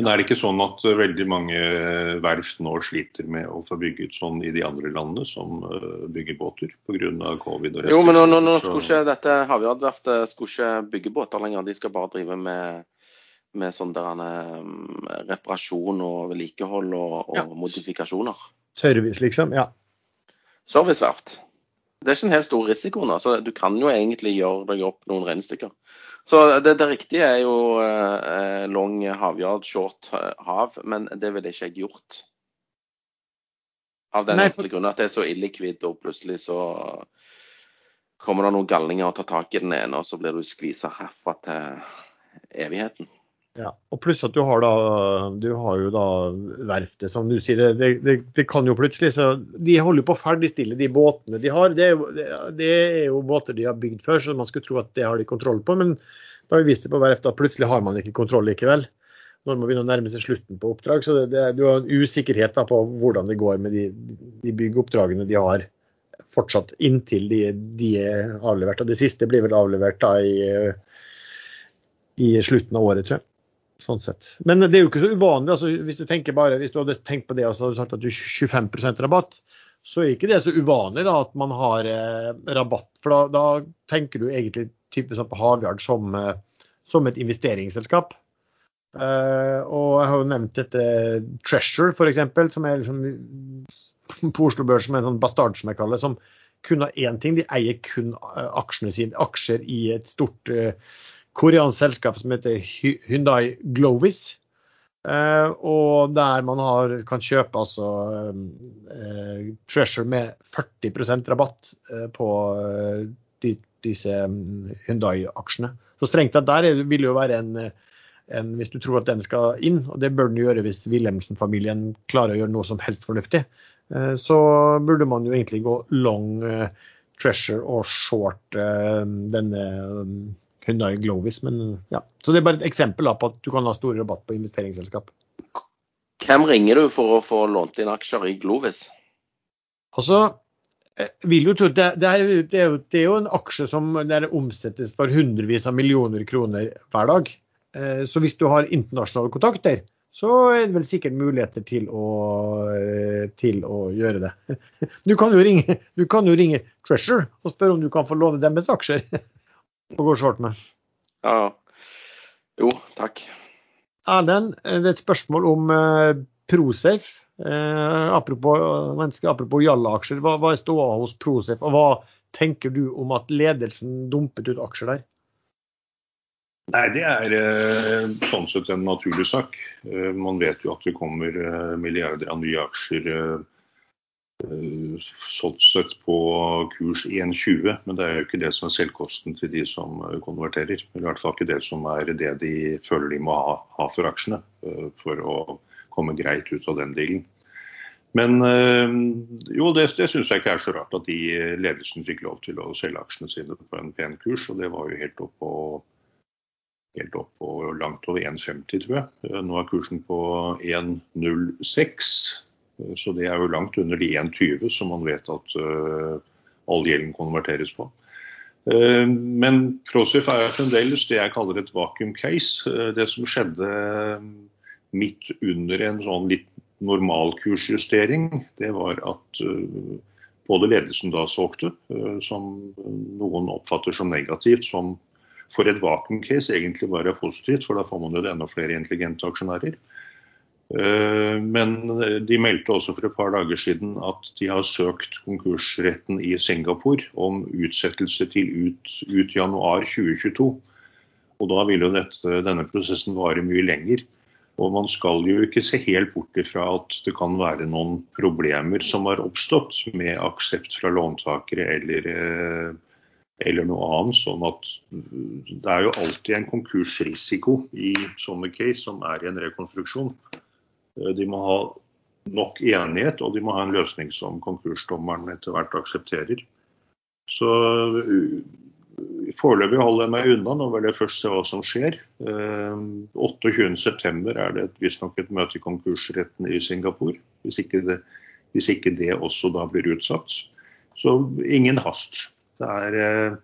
Speaker 3: Men er det ikke sånn at eh, veldig mange eh, verft nå sliter med å få bygget sånn i de andre landene som eh, bygger båter pga. covid? og
Speaker 2: Jo, men nå, nå, nå skulle ikke dette Havyard-verftet skulle ikke bygge båter lenger. De skal bare drive med, med sånn der, reparasjon og vedlikehold og, og ja. modifikasjoner.
Speaker 1: Service, liksom? Ja.
Speaker 2: Serviceverft. Det er ikke en helt stor risiko nå, så du kan jo egentlig gjøre deg opp noen regnestykker. Så det, det riktige er jo eh, long havjard, short eh, hav, men det ville ikke jeg gjort. Av den enkle grunn at det er så illikvid, og plutselig så kommer det noen galninger og tar tak i den ene, og så blir du skvisa herfra til evigheten.
Speaker 1: Ja, og pluss at du har da du har jo da verftet, som du sier. Det, det, det kan jo plutselig så De holder på å ferdigstille de båtene de har. Det det er, jo, båter de har bygd før, så man skulle tro at det har de kontroll på. Men da har vi vist det på verftet at plutselig har man ikke kontroll likevel. Når man begynner å nærme seg slutten på oppdrag. Så det, du har en usikkerhet da, på hvordan det går med de, de byggeoppdragene de har fortsatt inntil de, de, er avlevert. Og det siste blir vel avlevert da i, i slutten av året, tror jeg. Sånn sett. Men det er jo ikke så uvanlig. altså Hvis du bare, hvis du hadde tenkt på det og så du sagt at du har 25% rabatt, så er ikke det så uvanlig da at man har eh, rabatt. For da, da, tenker du egentlig type sånn på Havyard som, eh, som, et investeringsselskap. Eh, og jeg har jo nevnt dette Treasure, f.eks., som er liksom på Oslo Børs som er en sånn bastard, som jeg kaller det, som kun har én ting. De eier kun eh, aksjene sine, aksjer i et stort uh, koreansk selskap som heter Hyundai Glovis. Uh, og der man har, kan kjøpe altså uh, Treasure med 40% rabatt uh, på de, disse um, Hyundai-aksjene. Så strengt tatt der vil det jo være en, en, Hvis du tror at den skal inn, og det bør den gjøre hvis Wilhelmsen-familien klarer å gjøre noe som helst fornuftig, så burde man jo egentlig gå long Treasure og short denne um, Hyundai Glovis. Men ja, Så det er bare et eksempel på at du kan ha stor rabatt på investeringsselskap.
Speaker 2: Hvem ringer du for å få lånt inn aksjer i Glovis?
Speaker 1: Altså, vil jo tro det, det, er, det, er jo, det, er, jo, en aksje som der omsettes for hundrevis av millioner kroner hver dag. Så hvis du har internasjonale kontakter, så er det vel sikkert muligheter til å, til å gjøre det. Du kan, ringe, du kan, jo ringe, Treasure og spørre om du kan få låne deres aksjer å går shortene. med.
Speaker 2: Ja. Jo, takk.
Speaker 1: Erlend, det er et spørsmål om uh, Prosafe. Eh, apropos, apropos Jalla-aksjer, hva, hva er ståa hos Prosafe? Og hva tenker du om at ledelsen dumpet ut aksjer der?
Speaker 3: Nei, Det er eh, sånn sett en naturlig sak. Eh, man vet jo at det kommer eh, milliarder av nye aksjer sånn sett på kurs 1,20, men det er jo ikke det som er selvkosten til de som konverterer. I hvert fall ikke det som er det de føler de må ha, for aksjene for å komme greit ut av den dealen. Men jo, det, det syns jeg ikke er så rart at de ledelsen fikk lov til å selge aksjene sine på en pen kurs, og det var jo helt opp på helt opp på langt over 1,50, tror jeg. Eh, nå er kursen på 1,06, eh, så det er jo langt under de 1,20 som man vet at uh, all gjelden konverteres på. Uh, men Prosif er fremdeles det jeg kaller et vacuum case. Uh, det som skjedde midt under en sånn litt normalkursjustering, det var at både ledelsen da solgte, som noen oppfatter som negativt, som for et vakuumcase egentlig bare er positivt, for da får man jo enda flere intelligente aksjonærer. Eh, men de meldte også for et par dager siden at de har søkt konkursretten i Singapore om utsettelse til ut, ut januar 2022. Og da vil jo dette, denne prosessen vare mye lenger. Og man skal jo ikke se helt bort ifra at det kan være noen problemer som har oppstått med aksept fra låntakere eller eh, eller noe annet. sånn at Det er jo alltid en konkursrisiko i sånne case som er i en rekonstruksjon. Eh, de må ha nok enighet, og de må ha en løsning som konkursdommeren etter hvert aksepterer. Så eh, Foreløpig holder jeg meg unna, nå vil jeg først se hva som skjer. 28.9 eh, er det visstnok et møte i konkursretten i Singapore, hvis ikke, det, hvis ikke det også da blir utsatt. Så ingen hast. Det er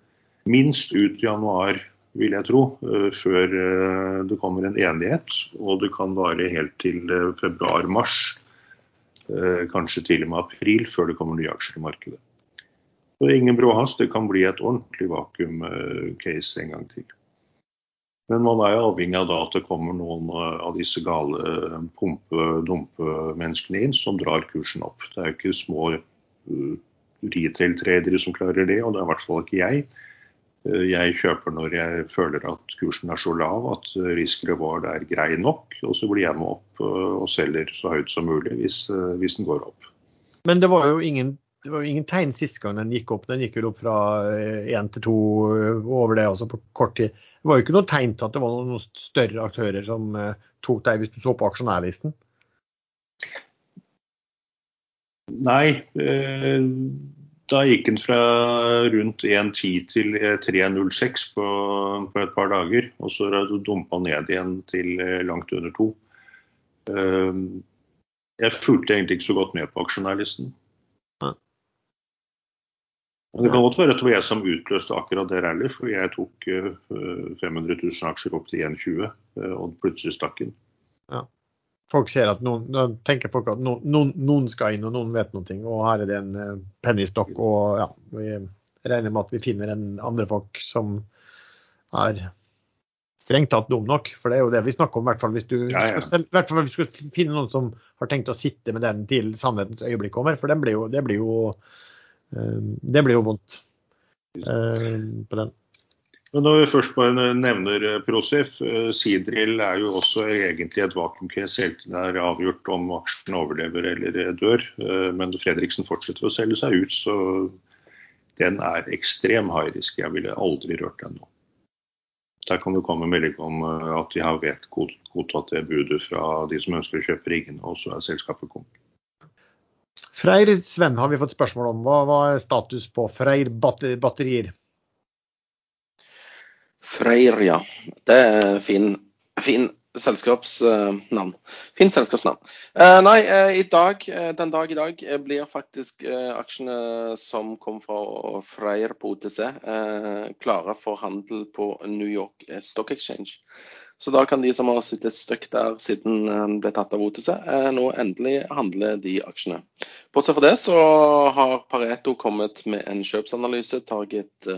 Speaker 3: minst ut januar, vil jeg tro, eh, før eh, det kommer en enighet. Og det kan vare helt til februar-mars, kanskje til og med april, før det kommer nye aksjer i markedet. Så ingen bråhast. Det kan bli et ordentlig vakuum-case en gang til. Men man er jo avhengig av at det kommer noen av disse gale pumpe-dumpe-menneskene inn som drar kursen opp. Det er jo ikke små retail-tradere som klarer det, og det er i hvert fall ikke jeg. Eh, jeg kjøper når jeg føler at kursen er så lav at risk reward er grei nok, og så blir jeg med opp eh, og selger så høyt som mulig hvis, eh, hvis den går opp.
Speaker 1: Men det var jo ingen, var ingen tegn sist gang den gikk opp. Den gikk jo opp fra én til to over det også på kort tid. Det var jo ikke noe tegn til at det var noen større aktører som tok deg hvis du så på aksjonærlisten?
Speaker 3: Nei, eh, da gikk den fra rundt 1,10 til 3,06 eh, på, på, et par dager. Og så dumpa ned igjen til eh, langt under to. Jeg fulgte egentlig ikke så godt med på aksjonærlisten. Men det kan godt være at det var jeg som utløste akkurat det rallyet, for jeg tok 500 000 aksjer opp til 1,20 og plutselig stakk den.
Speaker 1: Ja folk ser at noen, da tenker folk at noen, noen, skal inn, og noen vet noe. Og her er det en uh, pennystokk. Og ja, vi regner med at vi finner en andre folk som er strengt tatt dum nok. For det er jo det vi snakker om, i hvert fall hvis du, ja, ja. Selv, hvert fall hvis du skal finne noen som har tenkt å sitte med den til sannhetens øyeblikk kommer. For blir jo, det blir jo, uh, det blir jo vondt uh, på den.
Speaker 3: Når vi først bare nevner eh, Prosif, eh, Sidril er jo også egentlig et vakuumcase helt til det er avgjort om aksjen overlever eller eh, dør. Men Fredriksen fortsetter å selge seg ut, så den er ekstrem high risk. Jeg ville aldri rørt den nå. Der kan det komme melding om at de har vet godtatt det budet fra de som ønsker å kjøpe riggene, og så er selskapet kommet.
Speaker 1: Freyr Sven har vi fått spørsmål om. Hva er status på Freyr batterier?
Speaker 2: Freyr, ja. Det er fin, fin selskapsnavn. Fint selskapsnavn. Uh, nei, uh, i dag, uh, den dag i dag eh, blir faktisk eh, aksjene som kom fra Freyr på OTC, eh, klare for handel på New York Stock Exchange. Så da kan de som har sittet støkk der siden den ble tatt av OTC, nå endelig handle de aksjene. Bortsett fra det så har Pareto kommet med en kjøpsanalyse, target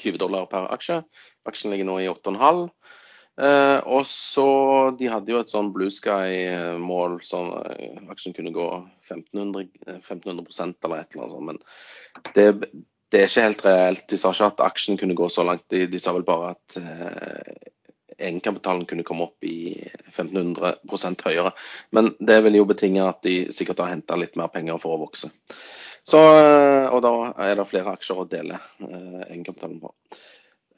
Speaker 2: 20 dollar per aksje. Aksjen ligger nå i 8,5. Eh, og så, De hadde jo et sånn Blue Sky-mål, sånn eh, aksjen kunne gå 1500, 1500% eller et eller annet sånt. Men det, det, er ikke helt reelt. De sa ikke at aksjen kunne gå så langt. De, de sa vel bare at eh, egenkapitalen kunne komme opp i 1500% høyere. Men det vil jo betinge at de sikkert har henta litt mer penger for å vokse. Så, eh, og da er det flere aksjer å dele eh, egenkapitalen på.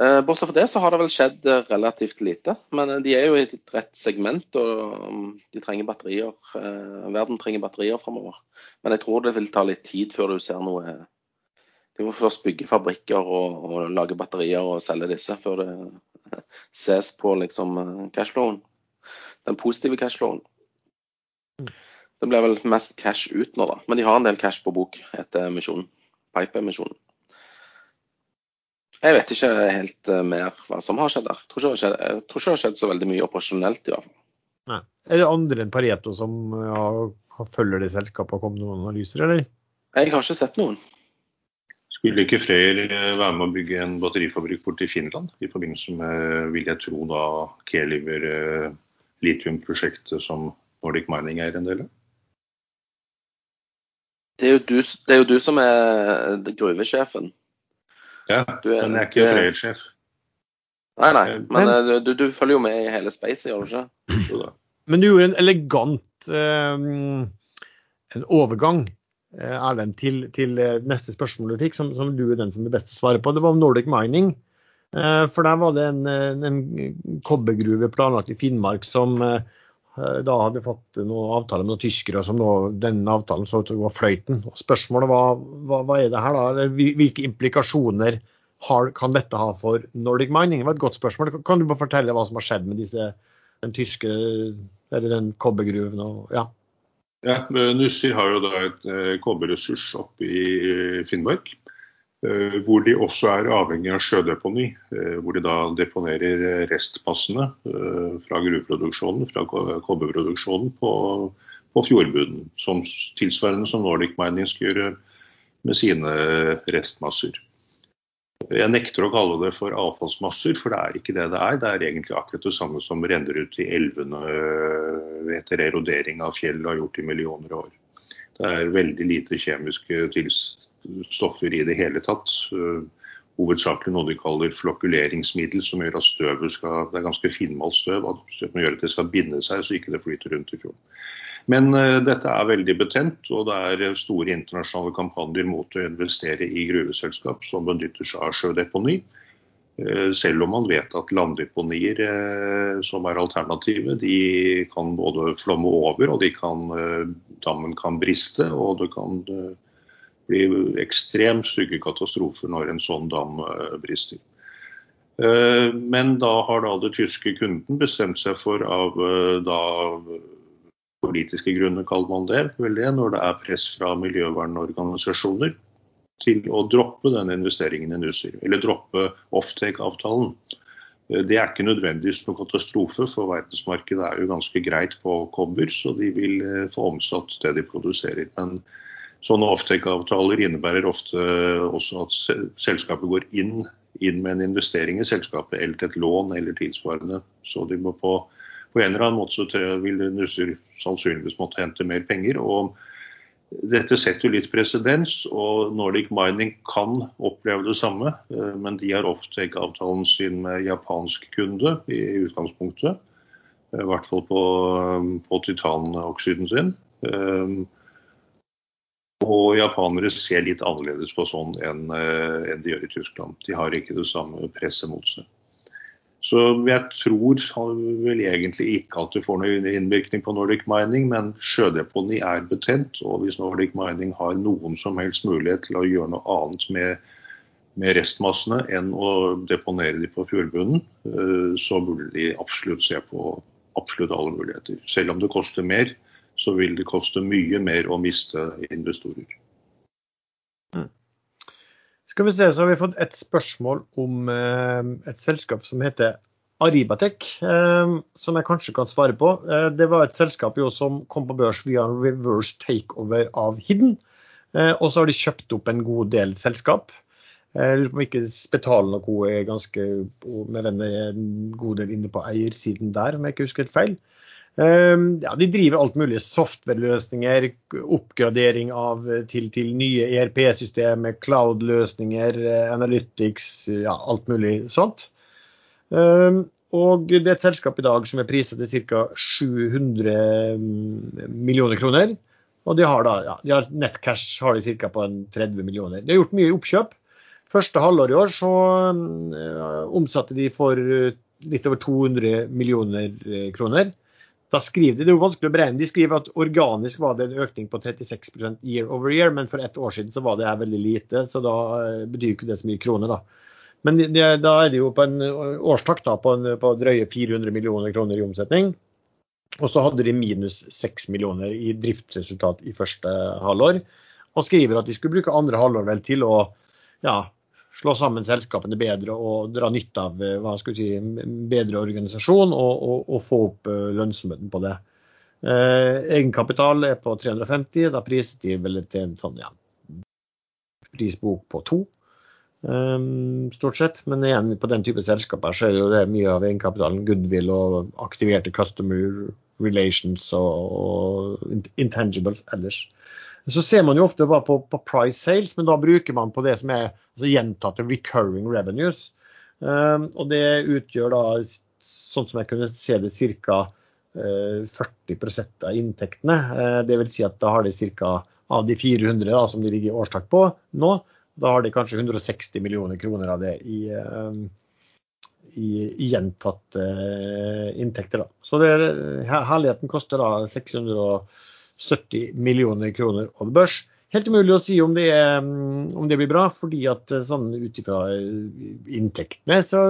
Speaker 2: Eh, bortsett fra det så har det vel skjedd eh, relativt lite. Men eh, de er jo i et rett segment, og um, de trenger batterier. Verden trenger batterier framover. Men jeg tror det vil ta litt tid før du ser noe De må først bygge fabrikker og, og lage batterier og selge disse før det ses på liksom cashflowen. Den positive cashflowen. Det blir vel mest cash ut nå, da. Men de har en del cash på bok etter emisjonen. Pipe-emisjonen. Jeg vet ikke helt uh, mer hva som har skjedd der. Jeg tror, ikke det har skjedd, jeg tror ikke det har skjedd så veldig mye operasjonelt, i hvert fall.
Speaker 1: Nei. Er det andre enn Pareto som ja, følger det selskapet og kommer med noen analyser, eller?
Speaker 2: Jeg har ikke sett noen.
Speaker 3: Skulle ikke Freyr eh, være med å bygge en batterifabrikk borte i Finland i forbindelse med, vil jeg tro, da Keliver litiumprosjektet som Nordic Mining er en del av?
Speaker 2: Det er, du, det er jo du, som er gruvesjefen.
Speaker 3: Ja, du er, men jeg er ikke Freyr-sjef.
Speaker 2: Nei, nei, men, men eh, du, du, følger jo med i hele spacet, gjør du ikke?
Speaker 1: Men du gjorde en elegant eh, en overgang eh, Erlend, til, til, eh, neste spørsmål du fikk, som, som, du er den som er best å svare på. Det var om Nordic Mining. Eh, for der var det en, en kobbergruve planlagt i Finnmark som eh, da hadde fått noen avtaler med noen tyskere, som nå den avtalen så ut til å gå fløyten. Spørsmålet var hva, hva, er det her da? Hvilke implikasjoner har, kan dette ha for Nordic Mining? Det var et godt spørsmål. Kan du bare fortelle hva som har skjedd med disse, den tyske eller den kobbergruven? Og, ja.
Speaker 3: ja, Nussir har jo da et eh, kobberressurs oppe i eh, Finnmark. Eh, hvor de også er avhengig av sjødeponi. Eh, hvor de da deponerer restpassene eh, fra gruveproduksjonen, fra kobberproduksjonen, på, på fjordbunnen. Som tilsvarende som Nordic Mining skal gjøre med sine restmasser. Jeg nekter å kalle det for avfallsmasser, for det er ikke det det er. Det er egentlig akkurat det samme som renner ut i elvene etter erodering av fjell har gjort i millioner av år. Det er veldig lite kjemiske stoffer i det hele tatt. Eh, hovedsakelig noe de kaller flokkuleringsmiddel, som gjør at støvet skal Det er ganske finmalt støv, som gjør at det skal binde seg så ikke det flyter rundt i fjorden. Men uh, dette er veldig betent, og det er store internasjonale kampanjer mot å investere i gruveselskap som benytter seg av sjødeponi. Uh, selv om man vet at landdeponier som er alternativet, de kan både flomme over, og kan, dammen kan briste, og det kan blir ekstremt stygge katastrofer når en sånn dam eh, brister. Eh, men da har da det tyske kunden bestemt seg for av eh, da politiske grunner, kaller man det, vel det, når det er press fra miljøvernorganisasjoner til å droppe den investeringen i Nussir, eller droppe offtake-avtalen. Det er ikke nødvendigvis noen katastrofe, for verdensmarkedet er jo ganske greit på kobber, så de vil få omsatt det de produserer. Men Sånne offtake-avtaler innebærer ofte også at selskapet går inn, inn, med en investering i selskapet eller til et lån eller tilsvarende. Så de må på, på en eller annen måte så vil Nussir sannsynligvis måtte hente mer penger. og dette setter jo litt presedens, og Nordic Mining kan oppleve det samme. Eh, men de har offtake-avtalen sin med japansk kunde i utgangspunktet. I hvert fall på, på titanoksiden sin. Eh, og japanere ser litt annerledes på sånn enn, en de gjør i Tyskland. De har ikke det samme presset mot seg. Så jeg tror vel egentlig ikke at det får noen innvirkning på Nordic Mining, men sjødeponi er betent. Og hvis Nordic Mining har noen som helst mulighet til å gjøre noe annet med, med restmassene enn å deponere de på fjordbunnen, eh, så burde de absolutt se på absolutt alle muligheter. Selv om det koster mer, så vil det koste mye mer å miste investorer.
Speaker 1: Mm. Skal vi se, så har vi fått et spørsmål om eh, et selskap som heter Aribatek, eh, som jeg kanskje kan svare på. Eh, det var et selskap som kom på børs via en reverse takeover av Hidden. Og så har de kjøpt opp en god del selskap. Jeg lurer på om ikke Spetalen og co. er ganske med en god del inne på eiersiden der, om jeg ikke husker helt feil. Ehm, ja, de driver alt mulig software-løsninger, oppgradering av, til, til nye ERP-systemer, cloud-løsninger, eh, analytics, ja, alt mulig sånt. Ehm, og det er et selskap i dag som er priset til ca. 700 mm, millioner kroner. Og de har da, ja, de har nettcash har de ca. på 30 millioner. De har gjort mye oppkjøp. Første halvår i år så øh, omsatte de for litt over 200 millioner kroner. Da skriver de, Det er jo vanskelig å beregne. De skriver at organisk var det en økning på 36% year over year, men for ett år siden så var det her veldig lite. Så da eh, betyr ikke det så mye kroner, da. Men det, da er det jo på en årstakt da, på, en, på drøye 400 millioner kroner i omsetning. Og så hadde de minus 6 millioner i driftsresultat i første halvår. Og skriver at de skulle bruke andre halvår vel til å ja, slå sammen selskapene bedre og dra nytte av eh, hva skal vi si, bedre organisasjon og, og, og få opp eh, lønnsomheten på det. Eh, egenkapital er på 350, da priset de vel til en sånn ja, prisbok på to. Um, stort sett, men igjen på den type selskaper så er det jo det mye av egenkapitalen goodwill og aktiverte customer relations og, og intangibles ellers. Så ser man jo ofte bare på, på, price sales, men da bruker man på det som er altså gjentatte recurring revenues. Um, og det utgjør da, sånn som jeg kunne se det, ca. Uh, 40% av inntektene. Uh, vil si at da har de ca. av de 400 da, som de ligger i årstak på nå, da har de kanskje 160 millioner kroner av det i, uh, i, i gjentatte uh, inntekter. Da. Så det, herligheten koster da 600 70 millioner kroner over børs. Helt umulig å si om det, er, om det blir bra, fordi at eh, sånn ut ifra eh, inntektene så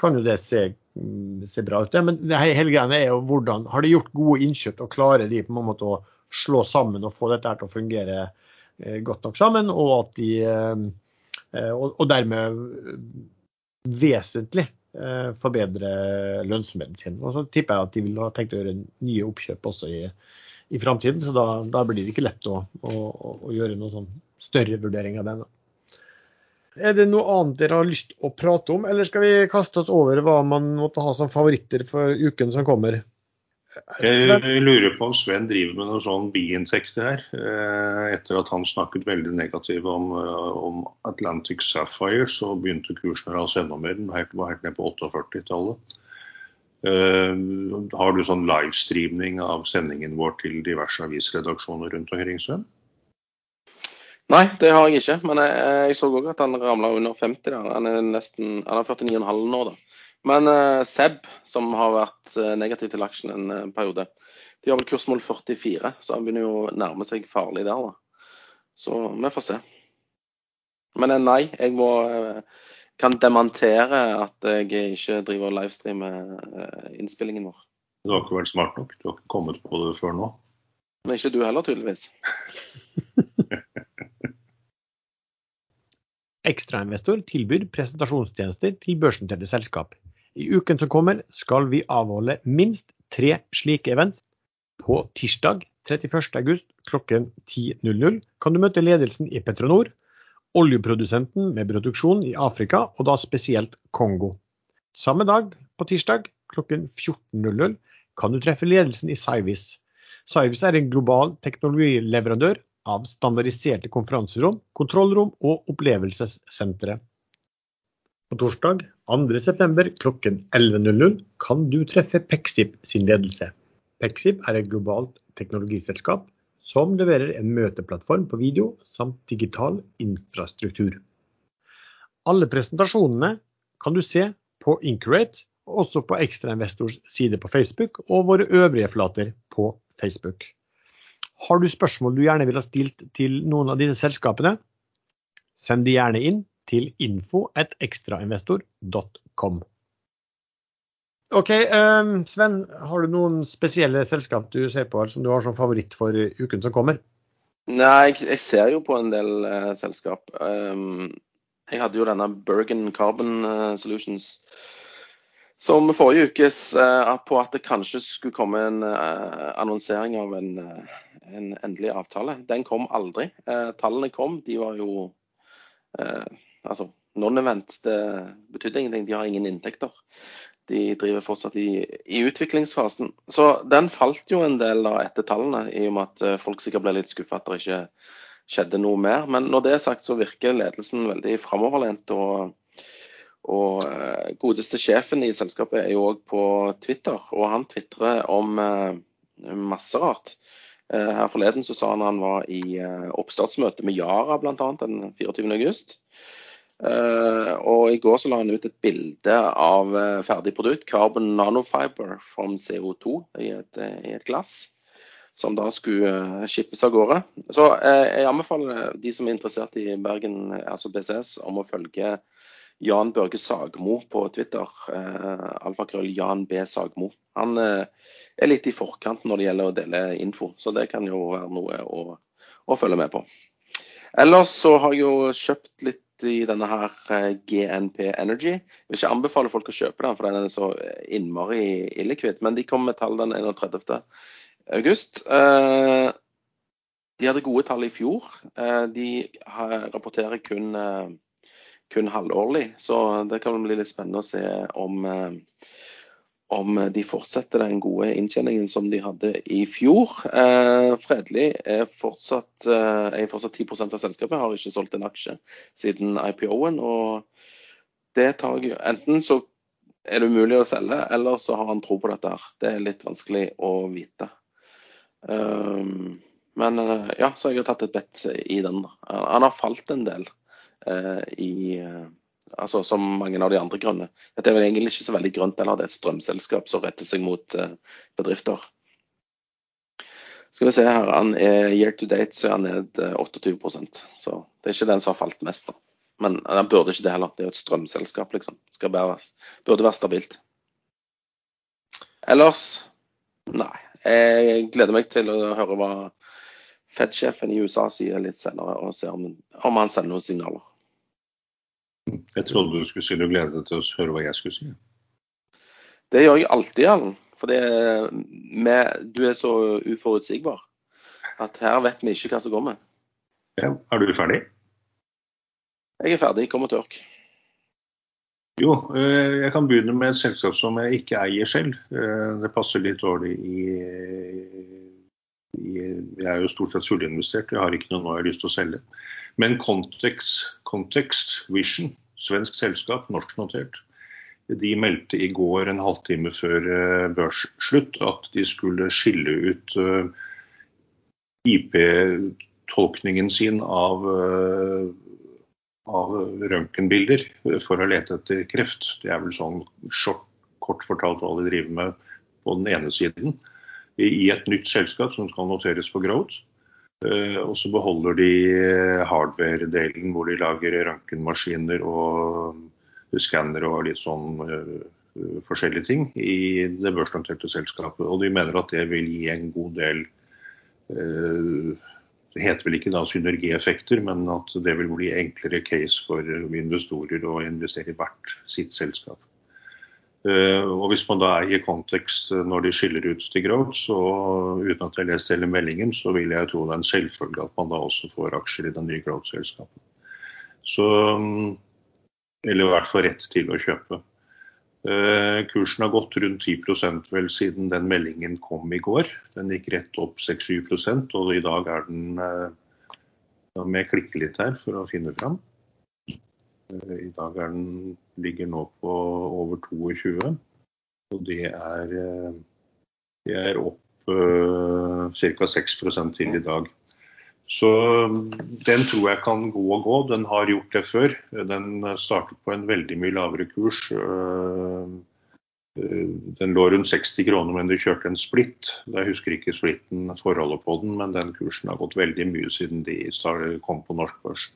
Speaker 1: kan jo det se, mm, se bra ut. Men hele greia er jo hvordan har de gjort gode innkjøp og klarer de på en måte å slå sammen og få dette her til å fungere eh, godt nok sammen, og at de og dermed vesentlig forbedre lønnsomheten sin. Og så tipper jeg at de vil ha tenkt å gjøre nye oppkjøp også i i framtiden. Så da, da, blir det ikke lett å, å, å gjøre noen sånn større vurdering av den. Er det noe annet dere har lyst å prate om, eller skal vi kaste oss over hva man måtte ha som favoritter for uken som kommer?
Speaker 3: Jeg lurer på om Sven driver med noen sånn biinsekter her. Eh, etter at han snakket veldig negativt om, eh, om Atlantic Sapphire, så begynte kursen å rase enda mer. Den var helt ned på 48-tallet. Uh, har du sånn livestreaming av sendingen vår til diverse avisredaksjoner rundt omkring, Sven?
Speaker 2: Nei, det har jeg ikke. Men jeg, jeg så òg at han ramla under 50. Der. Han er nesten, han er 49,5 nå, da. Men uh, Seb, som har vært uh, negativ til aksjen en periode, de har vel kursmål 44, så han begynner jo å nærme seg farlig der. da. Så vi får se. Men nei, jeg må kan dementere at jeg ikke driver og livestreamer eh, innspillingen vår.
Speaker 3: Du har ikke vært smart nok? Du har ikke kommet på det før nå?
Speaker 2: Men ikke du heller, tydeligvis.
Speaker 1: Ekstrainvestor tilbyr presentasjonstjenester til børsnoterte selskap. I uken som kommer skal vi avholde minst tre slike events. På tirsdag 31.8 klokken 10.00 kan du møte ledelsen i Petronor oljeprodusenten med produksjon i Afrika, og da spesielt Kongo. Samme dag, på tirsdag klokken 14.00, kan du treffe ledelsen i Cyvis. Cyvis er en global teknologileverandør av standardiserte konferanserom, kontrollrom og opplevelsessentre. På torsdag 2.9. klokken 11.00 kan du treffe Pexip sin ledelse. Pexip er et globalt teknologiselskap som leverer en møteplattform på video samt digital infrastruktur. Alle presentasjonene kan du se på Incurate, også på Ekstrainvestors side på Facebook og våre øvrige flater på Facebook. Har du spørsmål du gjerne vil ha stilt til noen av disse selskapene, send de gjerne inn til info.ekstrainvestor.com. Ok, um, Sven, har du noen spesielle selskap du ser på som du har som favoritt for uken som kommer?
Speaker 2: Nei, jeg, jeg ser jo på en del uh, selskap. Um, jeg hadde jo denne Bergen Carbon uh, Solutions som forrige ukes uh, på at det kanskje skulle komme en annonsering av en, en, endelig avtale. Den kom aldri. tallene kom, de var jo altså non-event. Det betydde ingenting. De har ingen inntekter. De driver fortsatt i, i, utviklingsfasen. Så den falt jo en del da etter tallene, i og med at eh, folk sikkert ble litt skuffa at det ikke skjedde noe mer. Men når det er sagt, så virker ledelsen veldig framoverlent. Og, og uh, godeste sjefen i selskapet er jo òg på Twitter, og han tvitrer om uh, masse rart. Her forleden så sa han han var i oppstartsmøte med Yara bl.a. den 24. Uh, og I går så la han ut et bilde av uh, ferdig produkt, carbon nanofiber from CO2, i et, uh, i et glass. Som da skulle shippes av gårde. Så jeg anbefaler de som er interessert i Bergen, altså BCS, om å følge Jan Børge Sagmo på Twitter. alfakrøll Jan B. Sagmo. Han er litt i forkant når det gjelder å dele info, så det kan jo være noe å, å følge med på. Ellers så har jeg jo kjøpt litt i denne her eh, GNP Energy. Jeg vil ikke anbefale folk å kjøpe den, for den er så innmari illikvid. Men de kom med tall den 31. august. Eh, de hadde gode tall i fjor. Eh, de rapporterer kun, kun halvårlig, så det kan bli litt spennende å se om om de fortsetter den gode inntjeningen som de hadde i fjor. Eh, Fredelig er fortsatt, eh, er fortsatt 10% av selskapet, har ikke solgt en aksje siden IPO-en. og det tar Enten så er det umulig å selge, eller så har han tro på dette. her. Det er litt vanskelig å vite. Men ja, så har jeg tatt et bet i den. Han har falt en del i altså som mange av de andre grønne. Dette er vel egentlig ikke så veldig grønt eller det er et strømselskap som retter seg mot uh, bedrifter. Skal vi se her, er Year to date så er han ned 28 eh, så det er ikke den som har falt mest. da. Men han burde ikke det heller. Det er jo et strømselskap, liksom. Skal bare, burde være stabilt. Ellers nei. Jeg gleder meg til å høre hva Fed-sjefen i USA sier litt senere, og se om, om han sender noen signaler.
Speaker 3: Jeg trodde du skulle si du gledet deg til å høre hva jeg skulle si.
Speaker 2: Det gjør jeg alltid, Allen. For du er så uforutsigbar at her vet vi ikke hva som kommer.
Speaker 3: Ja, er du ferdig?
Speaker 2: Jeg er ferdig. Kom og tørk.
Speaker 3: Jo, eh, jeg kan begynne med et selskap som jeg ikke eier selv. Eh, det passer litt dårlig i, i Jeg er jo stort sett fullinvestert, jeg har ikke noe nå jeg har lyst til å selge. Men Context, Context Vision, svensk selskap, norsknotert, de meldte i går en halvtime før eh, børsslutt at de skulle skille ut eh, IP-tolkningen sin av, eh, av røntgenbilder for å lete etter kreft. Det er vel sånn kort fortalt hva de driver med på den ene siden. I et nytt selskap som skal noteres på Growth. Eh, og så beholder de eh, hardware-delen hvor de lager røntgenmaskiner og skannere og litt sånn uh, forskjellige ting i det børsnoterte selskapet. Og de mener at det vil gi en god del uh, Det heter vel ikke da synergieffekter, men at det vil bli enklere case for investorer å investere i hvert sitt selskap. Eh, og Hvis man da er i kontekst eh, når de skiller ut til Growth, så uten at jeg har lest hele meldingen, så vil jeg tro det er en selvfølge at man da også får aksjer i det nye Growth-selskapet. Mm, Eller i hvert fall rett til å kjøpe. Eh, kursen har gått rundt 10% vel siden den meldingen kom i går. Den gikk rett opp 6-7 og i dag er den Da må jeg klikke litt her for å finne fram. Eh, I dag den, ligger nå på over 22. Og det er, eh, det er opp uh, ca. 6 til i dag. Så den tror jeg kan gå og gå. Den har gjort det før. Den startet på en veldig mye lavere kurs. Eh, den lå rundt 60 kroner, men du kjørte en splitt. Jeg husker ikke splitten, forholdet på den, men den kursen har gått veldig mye siden de kom på norsk børs.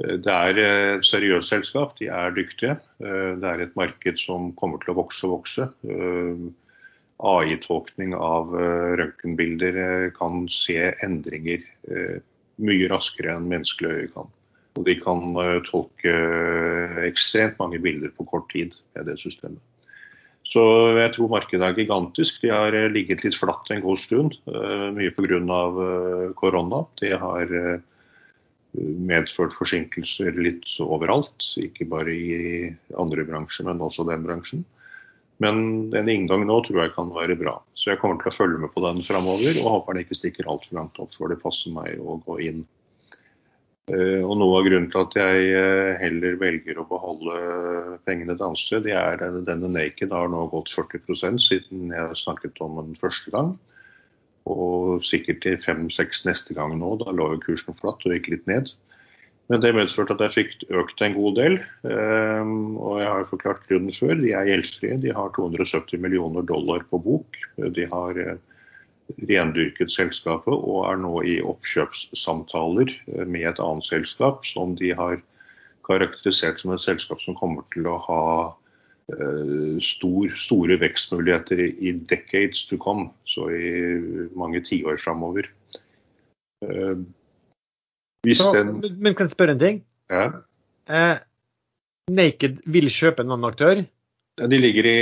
Speaker 3: Eh, det er et seriøst selskap, de er dyktige. Eh, det er et marked som kommer til å vokse og vokse. AI-tolkning av røntgenbilder kan se endringer mye raskere enn menneskelige øye kan. Og de kan tolke ekstremt mange bilder på kort tid med det systemet. Så jeg tror markedet er gigantisk. De har eh, ligget litt flatt en god stund, eh, mye pga. Eh, korona. Det har medført forsinkelser litt overalt, ikke bare i andre bransjer, men også den bransjen. Men en inngang nå tror jeg kan være bra. Så jeg kommer til å følge med på den framover, og håper den ikke stikker altfor langt opp før det passer meg å gå inn. Eh, og Noe av grunnen til at jeg eh, heller velger å beholde pengene et annet sted, det er at denne Naked har nå gått 40% siden jeg snakket om den første gang. Og sikkert til fem-seks neste gang nå. Da lå jo kursen flatt og gikk litt ned. Men det medførte at jeg fikk økt en god del. Eh, og jeg har forklart grunnen før. De er gjeldsfrie. De har 270 millioner dollar på bok. De har rendyrket selskapet og er nå i oppkjøpssamtaler med et annet selskap som de har karakterisert som et selskap som kommer til å ha stor, store vekstmuligheter i decades to come, så i mange tiår framover. Uh,
Speaker 1: den... Men kan jeg spørre en ting?
Speaker 3: Ja.
Speaker 1: Uh, Naked vil kjøpe en annen aktør?
Speaker 3: De, ligger i,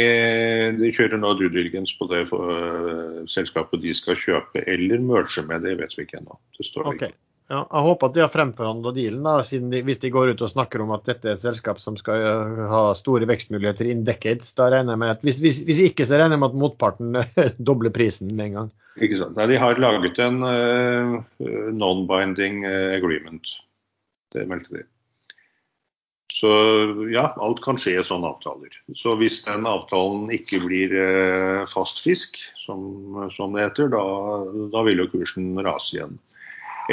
Speaker 3: de kjører nå due diligence på det for, uh, selskapet de skal kjøpe, eller merge med. Det vet vi ikke ennå.
Speaker 1: Okay. Ja, jeg håper at de har fremforhandla dealen, da, siden de, hvis de går ut og snakker om at dette er et selskap som skal uh, ha store vekstmuligheter in decades. da regner jeg med at Hvis, hvis, hvis ikke, så regner jeg med at motparten dobler prisen med en gang.
Speaker 3: Ikke sant. Nei, de har laget en uh, non-binding agreement. Det meldte de. Så ja, alt kan skje i sånne avtaler. Så hvis den avtalen ikke blir uh, fast fisk, som, som, det heter, da, da, vil jo kursen rase igjen.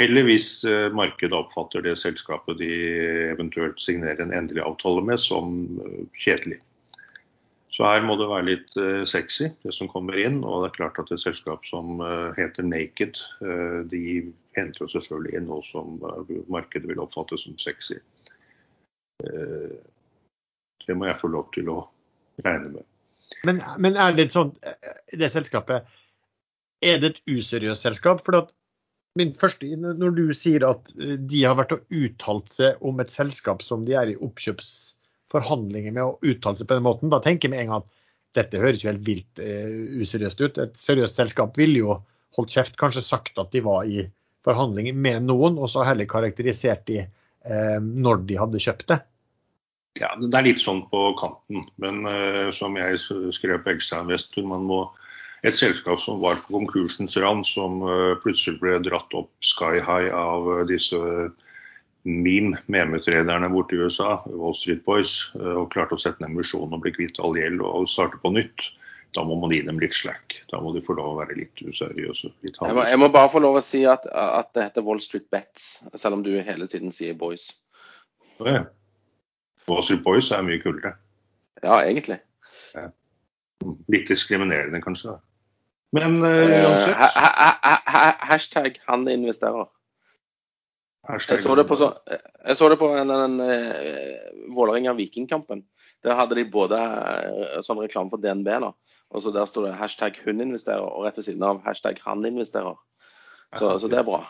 Speaker 3: Eller hvis eh, markedet oppfatter det selskapet de eventuelt signerer en endelig avtale med, som eh, kjedelig. Så her må det være litt uh, sexy, det som kommer inn. Og det er klart at et selskap som heter Naked, de henter jo selvfølgelig inn noe som markedet vil oppfatte som sexy. Eh, det må jeg få lov til å regne med.
Speaker 1: Men, men er det sånn, eh, det selskapet, er det et useriøst selskap? For at min første, Når du sier at eh, de har vært og uttalt seg om et selskap som de er i oppkjøpsforhandlinger med, og uttalt seg på den måten, da tenker jeg med en gang at dette høres jo helt vilt uh, useriøst ut. Et seriøst selskap ville jo holdt kjeft, kanskje sagt at de var i forhandlinger med noen, og så heller karakterisert de uh, når de hadde kjøpt det?
Speaker 3: Ja, Det er litt sånn på kanten. Men uh, som jeg skrev på Extra Investor, man må et selskap som var på konkursens rand, som uh, plutselig ble dratt opp sky high av uh, disse meme memetrederne borte i USA, Wall Street Boys, og klarte å sette ned emisjonen og bli kvitt all gjeld og starte på nytt. Da må man gi dem litt slack. Da må de få lov å være litt useriøse. Litt
Speaker 2: jeg, må, jeg, må, bare få lov å si at, at, det heter Wall Street Bets, selv om du hele tiden sier Boys.
Speaker 3: Ja. Wall Street Boys er mye kulere.
Speaker 2: Ja, egentlig. Ja.
Speaker 3: Litt diskriminerende, kanskje.
Speaker 2: Men uh, ha, ha, ha, Hashtag han investerer. Hashtag jeg så det på, så, jeg så det på en, en, en uh, Vålerenga-Vikingkampen. Der hadde de både uh, sånn reklame for DNB da, og så Der sto det hashtag hun investerer, og rett ved siden av hashtag han investerer. Så, ja, så det er bra.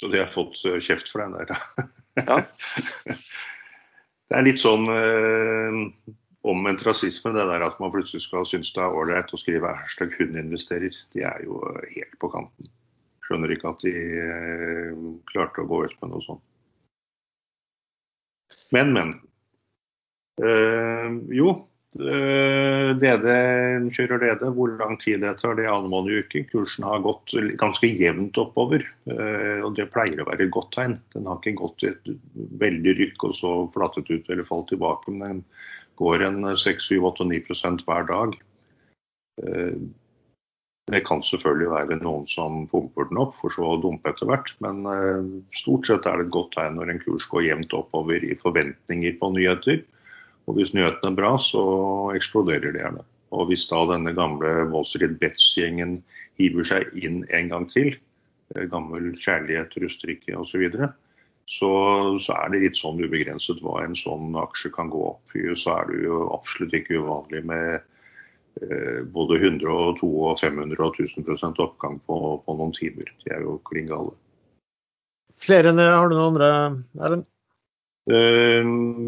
Speaker 3: Så de har fått eh, kjeft for den der, ja. det er litt sånn eh, omvendt rasisme, det der at man plutselig skal synes det er ålreit å skrive hashtag hun investerer. De er jo helt på kanten. Skjønner ikke at de eh, klarte å gå ut med noe sånt. Men, men. Eh, jo, DD eh, kjører DD. Hvor lang tid det tar, det aner man jo ikke. Kursen har gått ganske jevnt oppover. og Det pleier å være et godt tegn. Den har ikke gått et veldig rykk og så flattet ut eller falt tilbake. Men går en 6-7-8-9 hver dag. Eh, det kan selvfølgelig være noen som pumper den opp, for så å dumpe etter hvert. Men stort sett er det et godt tegn når en kurs går jevnt oppover i forventninger på nyheter. Og hvis nyhetene er bra, så eksploderer de gjerne. Og hvis da denne gamle Wall Street Bets-gjengen hiver seg inn en gang til, eh, gammel kjærlighet, rustrikke osv., så, videre, så så er det litt sånn ubegrenset hva en sånn aksje kan gå opp. I USA er det jo absolutt ikke uvanlig med eh, både 100, og 200, og 500 og 1000% oppgang på, på, noen timer. De er jo klin gale.
Speaker 1: Flere enn det, har du noen andre, Erlend?
Speaker 3: Uh,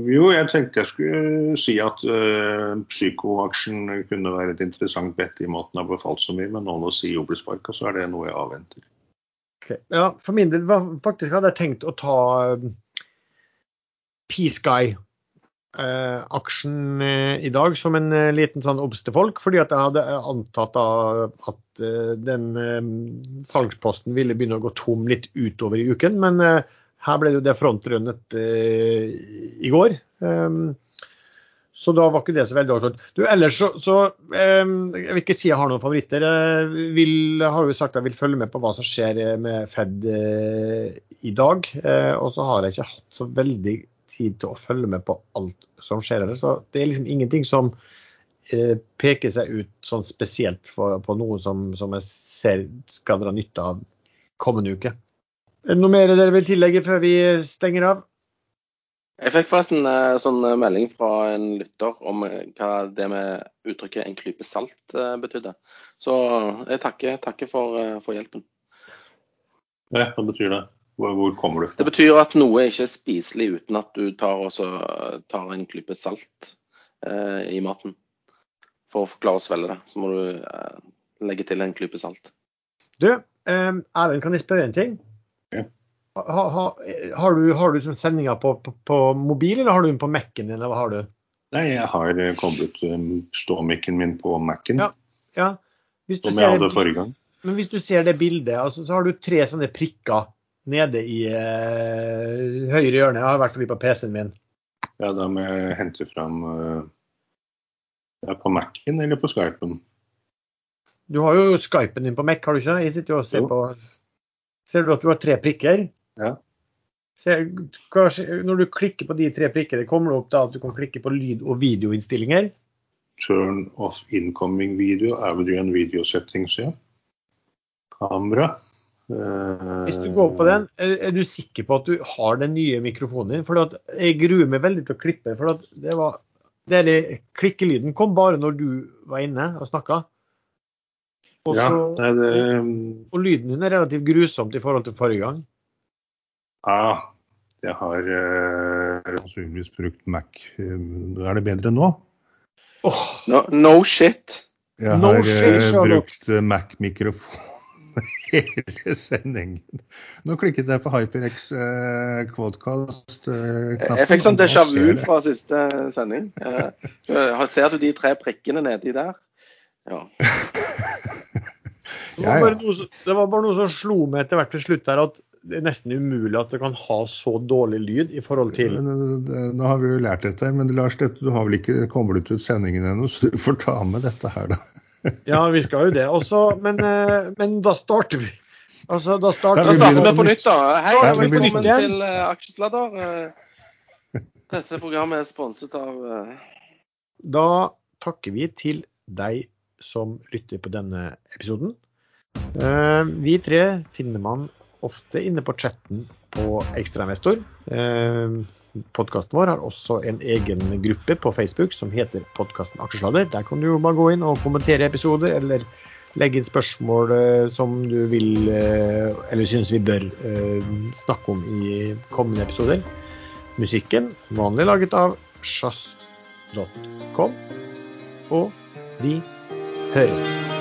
Speaker 3: jo, jeg tenkte jeg skulle si at uh, psykoaksjen kunne være et interessant bett i måten har befalt så mye, men nå når CEO blir sparka, så er det noe jeg avventer.
Speaker 1: Okay. Ja, for min del faktisk hadde jeg tenkt å ta uh, P-Sky-aksjen uh, i dag som en uh, liten sånn obs til folk, fordi at jeg hadde antatt at den salgsposten ville begynne å gå tom litt utover i uken. men her ble det jo det frontrunnet eh, i går. Um, så da var ikke det så veldig avklart. Du, ellers så, så eh, Jeg vil ikke si jeg har noen favoritter. Jeg vil, har jo sagt jeg vil følge med på hva som skjer med Fed eh, i dag. Eh, og så har jeg ikke hatt så veldig tid til å følge med på alt som skjer ellers. Så det er liksom ingenting som eh, peker seg ut sånn spesielt for, på noe som, som jeg ser skal dra nytte av kommende uke. Noe mer dere vil tillegge før vi stenger av?
Speaker 2: Jeg fikk forresten en sånn eh, melding fra en lytter om eh, hva det med uttrykket 'en klype salt' betydde. Så jeg takker, takker for, for, hjelpen.
Speaker 3: Ja, hva betyr det? Hvor, kommer du fra?
Speaker 2: Det betyr at noe ikke er spiselig uten at du tar, også, tar en klype salt eh, i maten. For å klare å svelge det, så må du eh, legge til en klype salt.
Speaker 1: Du, Erlend, kan jeg spørre en ting? Ha, ha, har du, har du sendinga på, på, på, mobil, eller har du den på Mac-en din? eller hva har du?
Speaker 3: Nei, jeg har eh, koblet um, ståmikken min på Mac-en.
Speaker 1: Ja, ja.
Speaker 3: Som jeg hadde forrige gang.
Speaker 1: Men hvis du ser det bildet, altså, så har du tre sånne prikker nede i eh, høyre hjørne. Jeg har i hvert fall på PC-en min.
Speaker 3: Ja, da må jeg hente fram uh, på Mac-en eller på Skypen.
Speaker 1: Du har jo Skypen din på Mac, har du ikke? Jeg sitter jo og ser jo. på Ser du at du har tre prikker?
Speaker 3: Ja.
Speaker 1: Se, når du klikker på de tre prikkene, kommer det opp da at du kan klikke på lyd- og videoinnstillinger?
Speaker 3: Turn off incoming video, audio video settings, ja. Kamera.
Speaker 1: Hvis du går på den, er du sikker på at du har den nye mikrofonen din? For jeg gruer meg veldig til å klippe. for det var, der Klikkelyden kom bare når du var inne og snakka. Ja, det, og lyden din er relativt grusomt i forhold til forrige gang.
Speaker 3: Ja, jeg har uh, sannsynligvis brukt Mac. Er det bedre nå?
Speaker 2: Oh. No, no, shit.
Speaker 3: Jeg no har shit, uh, brukt uh, Mac-mikrofon hele sendingen. Nå klikket jeg på HyperX uh, Quadcast. Uh,
Speaker 2: jeg fikk sånn déjà vu fra siste sending. Uh, ser du de tre prikkene nedi der? Ja.
Speaker 1: Det var, noe, det var, bare noe, som slo meg etter hvert til slutt her, at det er nesten umulig at det kan ha så dårlig lyd i forhold til
Speaker 3: Nå har vi jo lært dette, men Lars, dette, du har vel ikke koblet ut sendingen ennå, så du får ta med dette her, da.
Speaker 1: Ja, vi skal jo det. Også, men, eh, men da starter vi. Altså, da starter,
Speaker 2: da starter vi på nytt, da. Hei, velkommen til uh, Aksjesladder. Uh, dette programmet er sponset av uh...
Speaker 1: Da takker vi til deg som lytter på denne episoden. Uh, vi tre finner man ofte inne på chatten på Ekstrainvestor. Eh, podkasten vår har også en egen gruppe på Facebook som heter podkasten Aksjesladder. Der kan du jo bare gå inn og kommentere episoder, eller legge inn spørsmål eh, som du vil eller synes vi bør snakke om i kommende episoder. Musikken som vanlig laget av sjazz.com. Og vi høres.